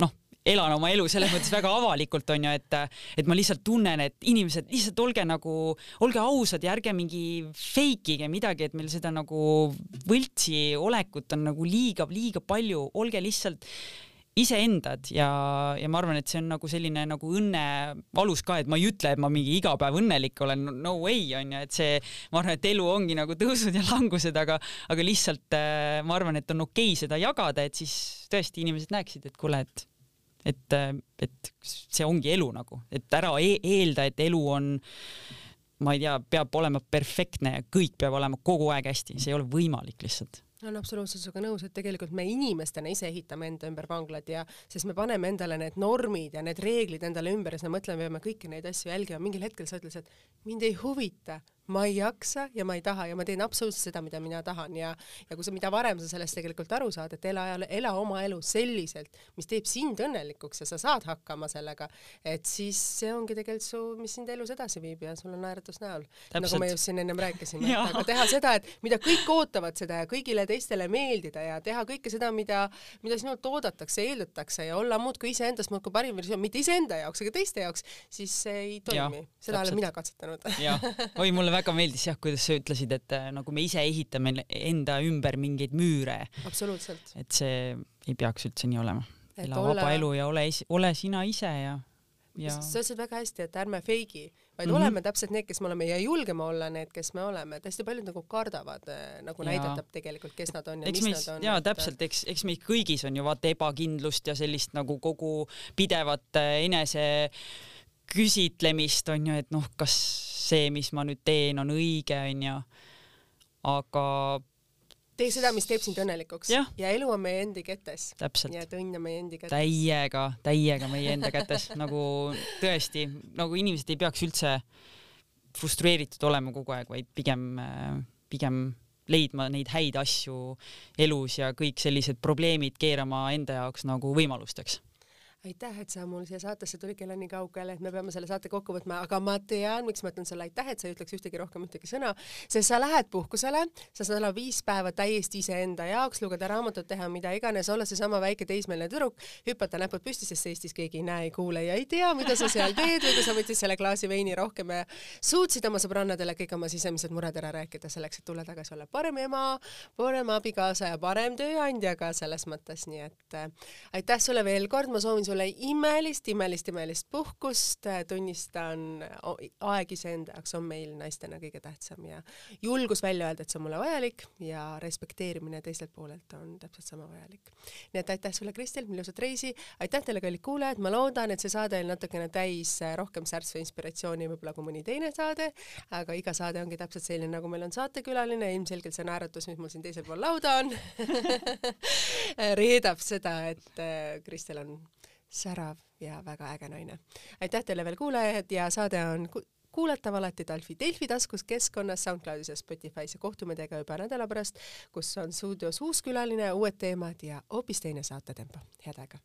noh, elan oma elu selles mõttes väga avalikult onju, et, et ma lihtsalt tunnen, et inimesed lihtsalt olge nagu, olge ausad ja ärge mingi fake ige midagi, et meil seda nagu võltsi olekut on nagu liiga, liiga palju, olge lihtsalt iseendad ja, ja ma arvan, et see on nagu selline nagu õnne alus ka, et ma ei ütle, et ma mingi iga päev õnnelik olen, no way onju, et see, ma arvan, et elu ongi nagu tõusud ja langused, aga, aga lihtsalt äh, ma arvan, et on okei seda jagada, et siis tõesti inimesed näeksid, et kuule, et et, et see ongi elu nagu, et ära e eelda, et elu on ma ei tea, peab olema perfektne ja kõik peab olema kogu aeg hästi, see ei ole võimalik lihtsalt olen absoluutselt sinuga nõus, et tegelikult me inimestena ise ehitame enda ümber vanglad ja sest me paneme endale need normid ja need reeglid endale ümber ja siis me mõtleme, peame kõiki neid asju jälgima, mingil hetkel sa ütlesid, et mind ei huvita, ma ei jaksa ja ma ei taha ja ma teen absoluutselt seda, mida mina tahan ja ja kui sa, mida varem sa sellest tegelikult aru saad, et ela, ela oma elu selliselt, mis teeb sind õnnelikuks ja sa saad hakkama sellega, et siis see ongi tegelikult su, mis sind elus edasi viib ja sul on naeratus näol. nagu me just siin ennem rääkisime, aga teha seda, et mida kõik ootavad seda ja kõigile teistele meeldida ja teha kõike seda, mida, mida sinult oodatakse, eeldatakse ja olla muudkui iseendast muudkui parim versioon, mitte iseenda jaoks, aga teiste jaoks, siis see ei toimi. seda olen mina katsetanud. oi mulle väga meeldis jah, kuidas sa ütlesid, et äh, nagu me ise ehitame enda ümber mingeid müüre, absoluutselt. et see ei peaks üldse nii olema. Ela olla- vaba elu ja ole, ole sina ise ja, ja sa ütlesid väga hästi, et ärme feigi, vaid mm. -hmm. oleme täpselt need, kes me oleme ja julgeme olla need, kes me oleme. hästi paljud nagu kardavad äh, nagu Jaa. näidata tegelikult, kes nad on ja eks mis meis nad on. jaa, täpselt, eks, eks meid kõigis on ju vaata ebakindlust ja sellist nagu kogu pidevat äh, enese küsitlemist on ju, et noh, kas see, mis ma nüüd teen, on õige, on ju. aga tee seda, mis teeb sind õnnelikuks Jah. ja elu on meie endi kätes. nii et õnn on meie endi kätes. täiega, täiega meie enda kätes, nagu tõesti, nagu inimesed ei peaks üldse frustreeritud olema kogu aeg, vaid pigem, pigem leidma neid häid asju elus ja kõik sellised probleemid keerama enda jaoks nagu võimalusteks. aitäh, et sa mul siia saatesse tulid, kell on nii kaugel, et me peame selle saate kokku võtma, aga ma tean, miks ma ütlen sulle aitäh, et sa ei ütleks ühtegi rohkem ühtegi sõna, sest sa lähed puhkusele, sa saad olla viis päeva täiesti iseenda jaoks, lugeda raamatut, teha mida iganes, olla seesama väike teismeline tüdruk, hüpata näpud püsti, sest Eestis keegi ei näe, ei kuule ja ei tea, mida sa seal teed või kui sa võtsid selle klaasi veini rohkem ja suutsid oma sõbrannadele kõik oma sisemised mured ära rääkida selleks, et tulla tagasi olla parem ema, parem abikaasa ja parem tööandja ka selles mõttes, nii et äh, aitäh sulle veel kord, ma soovin sulle sulle imelist, imelist, imelist puhkust, tunnistan, aeg iseenda jaoks on meil naistena kõige tähtsam ja julgus välja öelda, et see on mulle vajalik ja respekteerimine teiselt poolelt on täpselt sama vajalik. nii et aitäh sulle, Kristel, ilusat reisi, aitäh teile, kallid kuulajad, ma loodan, et see saade oli natukene täis rohkem särtsu inspiratsiooni võib-olla kui mõni teine saade, aga iga saade ongi täpselt selline, nagu meil on saatekülaline, ilmselgelt see naeratus, mis mul siin teisel pool lauda on. Reedab seda, et äh, Kristel on särav ja väga äge naine. aitäh teile veel kuulajad ja saade on kuulatav alati Delfi, Delfi taskus keskkonnas, SoundCloudis ja Spotify's ja kohtume teiega juba nädala pärast, kus on stuudios uus külaline, uued teemad ja hoopis teine saatetempo. head aega!